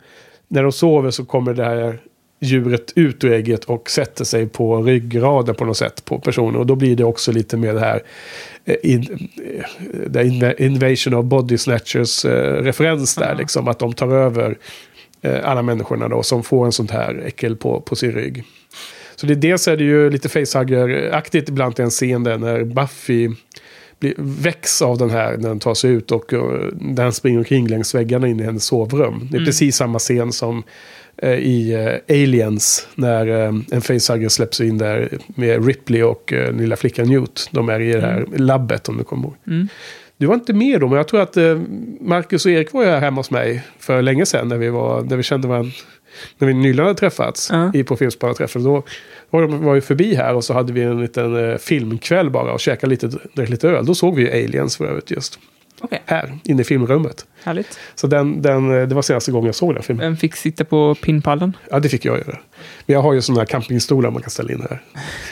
när de sover så kommer det här djuret ut ur ägget och sätter sig på ryggraden på något sätt på personen. Och då blir det också lite mer det här eh, in, eh, inv- Invasion of Body Snatchers eh, referens där. Liksom, att de tar över alla människorna då som får en sånt här äckel på, på sin rygg. Så det, dels är det ju lite facehugger-aktigt ibland i en scen där när Buffy blir, väcks av den här när den tar sig ut och uh, där han springer omkring längs väggarna in i hennes sovrum. Det är Mm. precis samma scen som eh, i eh, Aliens när eh, en facehugger släpps in där med Ripley och uh, lilla flickan Newt. De är i det här labbet om du kommer ihåg. Mm. Du var inte med då, men jag tror att eh, Marcus och Erik var ju här hemma hos mig för länge sedan när vi, var, när vi kände varandra. När vi nyligen hade träffats i på Filmspanarträffen. Då var de var ju förbi här och så hade vi en liten eh, filmkväll bara och käkade lite, drack lite öl. Då såg vi ju Aliens för övrigt just. Okej. Här, inne i filmrummet. Härligt. Så den, den, eh, det var senaste gången jag såg den filmen. Vem fick sitta på pinnpallen? Ja, det fick jag göra. Men jag har ju sådana här campingstolar man kan ställa in här.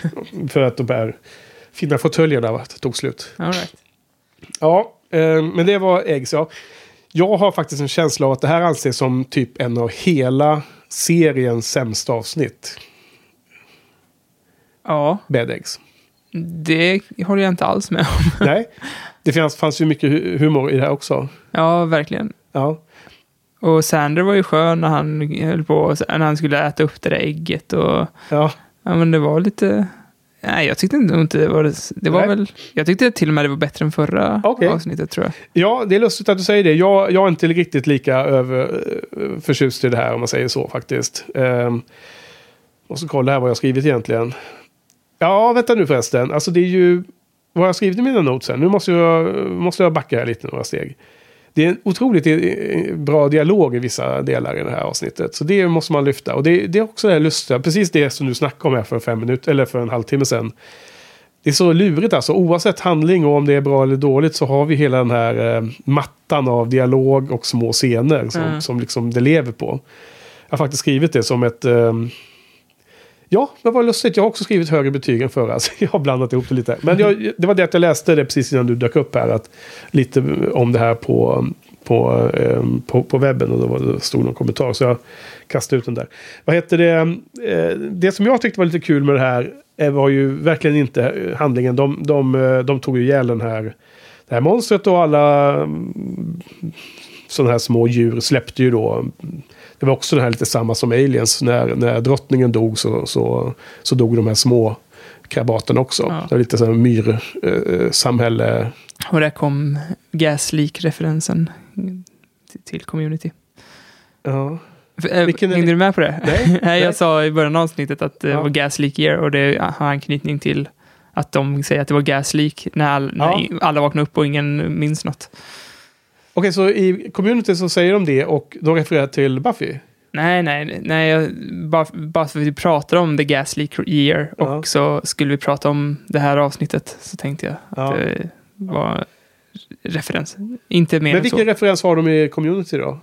för att de här fina fåtöljerna tog slut. All right. Ja, eh, men det var Eggs. Ja. Jag har faktiskt en känsla av att det här anses som typ en av hela seriens sämsta avsnitt. Ja, Bad Eggs. det håller jag inte alls med om. Nej, det fanns, fanns ju mycket hu- humor i det här också. Ja, verkligen. Ja, Och Sander var ju skön när han höll på, när han skulle äta upp det där ägget och ja. ja, men det var lite... Nej, jag tyckte inte det var... Det var Nej. väl... Jag tyckte till och med det var bättre än förra Okej. avsnittet tror jag. ja, det är lustigt att du säger det. Jag, jag är inte riktigt lika över, eh, förtjust i det här om man säger så faktiskt. Um, och så kolla här vad jag skrivit egentligen. Ja, vänta nu förresten. Alltså det är ju... Vad har jag skrivit i mina notes här? Nu måste jag, måste jag backa här lite några steg. Det är en otroligt eh, bra dialog i vissa delar i det här avsnittet. Så det måste man lyfta. Och det, det är också det här lustiga. Precis det som du snackade om här för fem minuter, eller för en halvtimme sedan. Det är så lurigt alltså. Oavsett handling och om det är bra eller dåligt så har vi hela den här eh, mattan av dialog och små scener som, Mm. som liksom det lever på. Jag har faktiskt skrivit det som ett... ehm, Ja, det var lustigt. Jag har också skrivit högre betyg än förra. Så jag har blandat ihop det lite. Men jag, det var det att jag läste det precis innan du dök upp här. Att, lite om det här på, på, ehm, på, på webben. Och då var det stod någon kommentar. Så jag kastade ut den där. Vad heter det? Eh, det som jag tyckte var lite kul med det här. Eh, var ju verkligen inte eh, handlingen. De, de, de tog ju ihjäl den här, det här monstret och alla mm, sådana här små djur släppte ju då. Det var också det här lite samma som Aliens. När, när drottningen dog så, så, så dog de här små krabaterna också. Ja. Det var lite så här myrsamhälle. Och där kom Gas Leak-referensen till, Community. ja. Äh, Vilken är hängde du med på det? Nej, Nej, jag sa i början av avsnittet att det Ja. var Gas Leak Year och det har anknytning till att de säger att det var Gas Leak när, all, när Ja. i- alla vaknar upp och ingen minns något. Okej, så i community så säger de det och de refererar till Buffy? Nej, nej, nej, jag, bara, bara för att vi pratar om The Leak Year och Ja. så skulle vi prata om det här avsnittet så tänkte jag att Ja. det var referens. Inte mer Men än vilken så. referens har de i community då?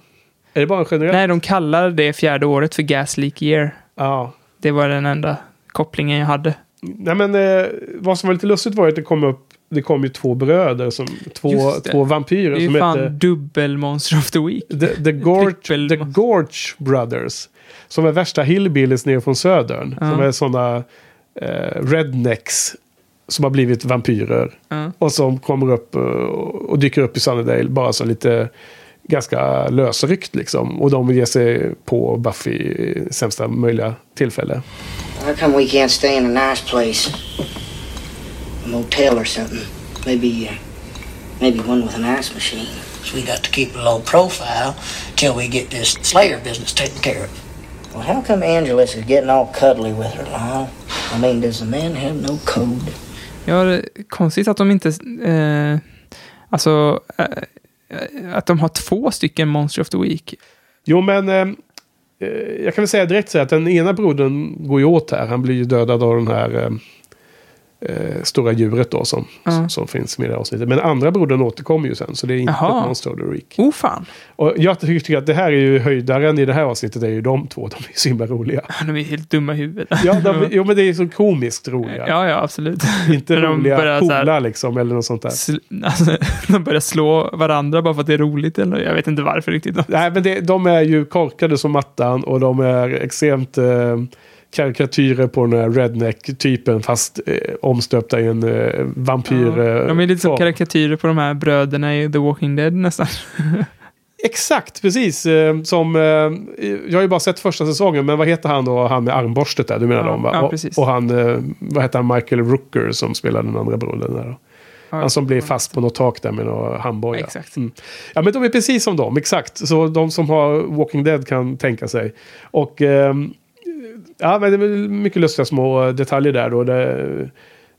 Är det bara en generell? Nej, de kallar det fjärde året för Gas Leak Year. Ja. Det var den enda kopplingen jag hade. Nej men eh, vad som var lite lustigt var att det kom upp det kom ju två bröder, som, två, två vampyrer Det är som fan hette dubbel Monster of the Week. The, the, Gorge, the Gorge Brothers. Som är värsta hillbillies nere från södern. Ja. Som är sådana eh, rednecks. som har blivit vampyrer. Ja. Och som kommer upp eh, och dyker upp i Sunnydale bara så lite ganska lösryckt liksom. Och de ger sig på Buffy i sämsta möjliga tillfälle. How come we can't stay in a nice place? Motel or something. Maybe, uh, maybe one with an ice machine. So we got to keep a low profile till we get this Slayer business taken care of. Well, how come Angelus is getting all cuddly with her, Lyle? I mean, does the man have no code? Ja, det är konstigt att de inte... Eh, alltså, eh, att de har två stycken Monster of the Week. Jo, men eh, eh, jag kan väl säga direkt så att den ena brodern går ju åt här. Han blir ju dödad av den här eh, stora djuret då som, Ja. som, finns med i det här avsnittet. Men andra brodern återkommer ju sen, så det är inte Jaha. ett Monster of the Week. Oh fan, Och jag tycker att det här är ju höjdaren i det här avsnittet, det är ju de två. De är ju så himla roliga. de är helt dumma i huvudet. Ja, de, jo, men det är så komiskt roliga. ja, ja, absolut. Inte roliga coola liksom, eller något sånt där. Sl- alltså, de börjar slå varandra bara för att det är roligt. Eller? Jag vet inte varför riktigt. Nej, men det, de är ju korkade som mattan och de är extremt eh, karikatyrer på den här redneck-typen fast eh, omstöpta i en eh, vampyr... Ja, eh, de är lite som karikatyrer på de här bröderna i The Walking Dead nästan. Exakt, precis. Eh, som, eh, jag har ju bara sett första säsongen, men vad heter han då, han med armborstet där? Du menar Ja, dem va? ja, och, precis. och han, eh, vad heter han, Michael Rooker som spelar den andra brodern där då? Han som blir fast på något tak där med några handbojar. Exakt. Mm. Ja, men de är precis som dem, exakt. Så de som har Walking Dead kan tänka sig. Och ehm, ja, men det är mycket lustiga små detaljer där då. Där,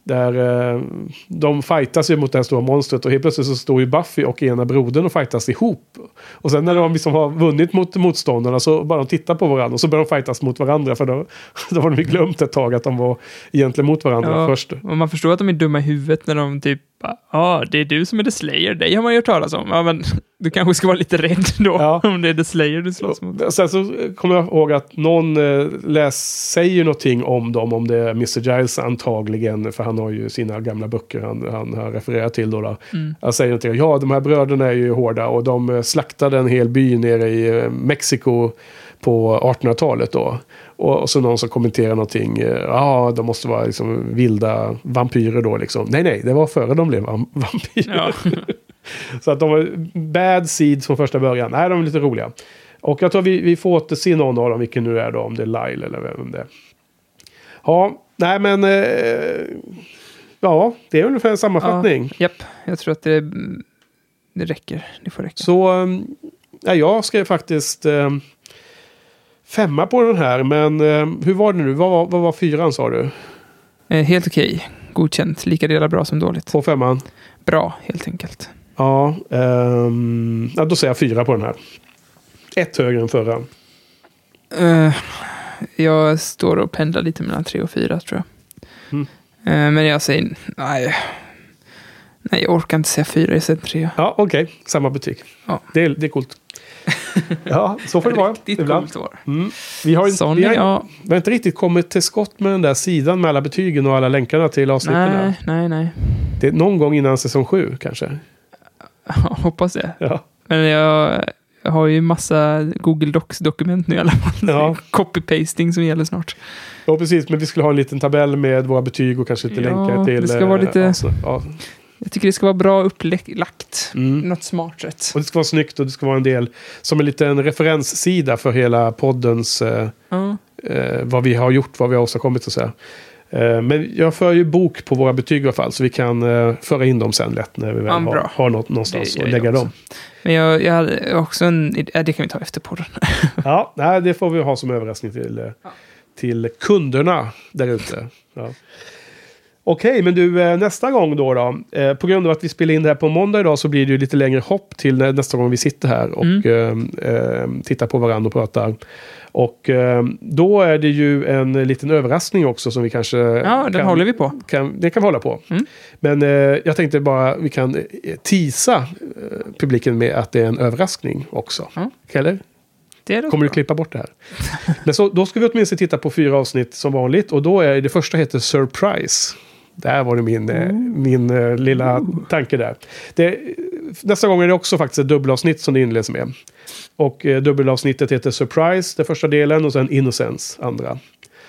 där eh, de fightas ju mot det här stora monstret och helt plötsligt så står ju Buffy och ena brodern och fightas ihop. Och sen när de liksom har vunnit mot motståndarna så bara de tittar på varandra och så börjar de fightas mot varandra för då, då har de ju glömt ett tag att de var egentligen mot varandra Ja, först. och man förstår att de är dumma i huvudet när de typ, ja, ah, det är du som är The Slayer, dig har man ju hört talas om. Ja, men du kanske ska vara lite rädd då, om det är The Slayer du slåss mot. Sen så kommer jag ihåg att någon eh, läs, säger någonting om dem, om det är Mr. Giles antagligen, för han har ju sina gamla böcker han, han har refererat till. Då, då. Mm. Han säger någonting, ja de här bröderna är ju hårda och de eh, slaktade en hel by nere i eh, Mexiko på 1800-talet då. Och, och så någon som kommenterar någonting, ja de måste vara liksom vilda vampyrer då liksom. Nej nej, det var före de blev vam- vampyrer. Ja. Så att de var bad seeds från första början. Nej, de är lite roliga. Och jag tror vi, vi får återse någon av dem, vilken nu är då, om det är Lyle eller vem det är. Ja, nej men... Eh, ja, det är ungefär en sammanfattning. Ja, japp, jag tror att det, det räcker. Det får räcka. Så um, ja, jag skrev faktiskt eh, femma på den här, men eh, hur var det nu? Vad var, vad var fyran sa du? Eh, helt okej. Godkänt. Lika delar bra som dåligt. På femman? Bra, helt enkelt. Ja, ehm, ja, då säger jag fyra på den här. Ett högre än förra. Eh, jag står och pendlar lite mellan tre och fyra tror jag. Mm. Eh, men jag säger nej. Nej, jag orkar inte säga fyra, jag säger tre. Ja, okej. Samma betyg. Ja. Det, är, det är coolt. ja, så får det vara. Riktigt ibland. coolt var Mm. Vi, har, inte, Sån vi, har, jag. vi har inte riktigt kommit till skott med den där sidan med alla betygen och alla länkarna till avsnitten. Nej, nej, nej. Det är någon gång innan säsong sju kanske. Hoppas det. Ja. Men jag, jag har ju massa Google Docs-dokument nu i alla fall. Ja. Copy-pasting som gäller snart. ja, precis. Men vi skulle ha en liten tabell med våra betyg och kanske lite Ja, länkar till... det ska vara eh, lite- Ja, så, ja. Jag tycker det ska vara bra upplagt. Mm. Något smart sätt. Och det ska vara snyggt och det ska vara en del som en liten referenssida för hela poddens... Eh, eh, vad vi har gjort, vad vi har åstadkommit och så här. Eh, men jag för ju bok på våra betyg i alla fall, så vi kan eh, föra in dem sen lätt när vi väl Ja, har, har något någonstans att lägga dem. Men jag, jag hade också en idé. Det kan vi ta efter podden. Ja, nej, det får vi ha som överraskning till, eh, till kunderna där ute. Ja. Okej, men du, nästa gång då, då på grund av att vi spelar in det här på måndag idag så blir det ju lite längre hopp till nä- nästa gång vi sitter här och Mm. tittar på varandra och pratar. Och eh, då är det ju en liten överraskning också som vi kanske... Ja, den håller vi på. Kan, det kan vi hålla på. Mm. Men eh, jag tänkte bara vi kan eh, eh, publiken med att det är en överraskning också. Ja. Eller? Kommer du klippa bort det här? Men så, då ska vi åtminstone titta på fyra avsnitt som vanligt. Och då är det första heter Surprise. Där var det min, eh, min lilla tanke där. Det, nästa gång är det också faktiskt ett dubbelavsnitt som det inleds med. Och eh, dubbelavsnittet heter Surprise, den första delen, och sen Innocence, andra.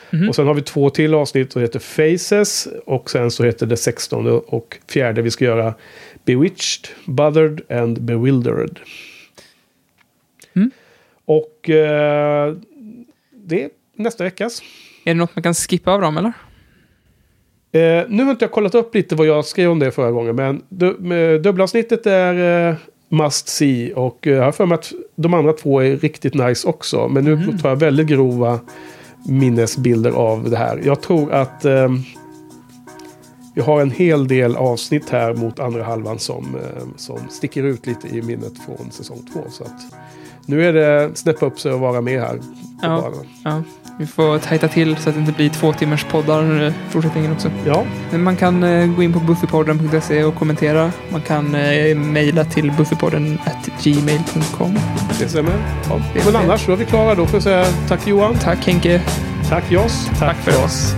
Mhm. Och sen har vi två till avsnitt som heter Faces. Och sen så heter det 16 och fjärde vi ska göra Bewitched, Bothered and Bewildered. Mm. Och eh, det är nästa veckas. Är det något man kan skippa av dem eller? Eh, nu har inte jag kollat upp lite vad jag skrev om det förra gången. Men du, dubbelavsnittet är eh, must see. Och eh, jag har för mig att de andra två är riktigt nice också. Men nu tar jag väldigt grova minnesbilder av det här. Jag tror att eh, vi har en hel del avsnitt här mot andra halvan som, eh, som sticker ut lite i minnet från säsong två. Så att nu är det snäppa upp sig och vara med här. Ja. Ja, vi får tajta till så att det inte blir två timmars poddar i fortsättningen också. Ja. Men man kan eh, gå in på buffypodden.se och kommentera. Man kan eh, mejla till buffypodden at gmail.com. Det stämmer. Ja. Men annars då är vi klara. Då får jag säga tack Johan. Tack Henke. Tack Joss. Tack för oss.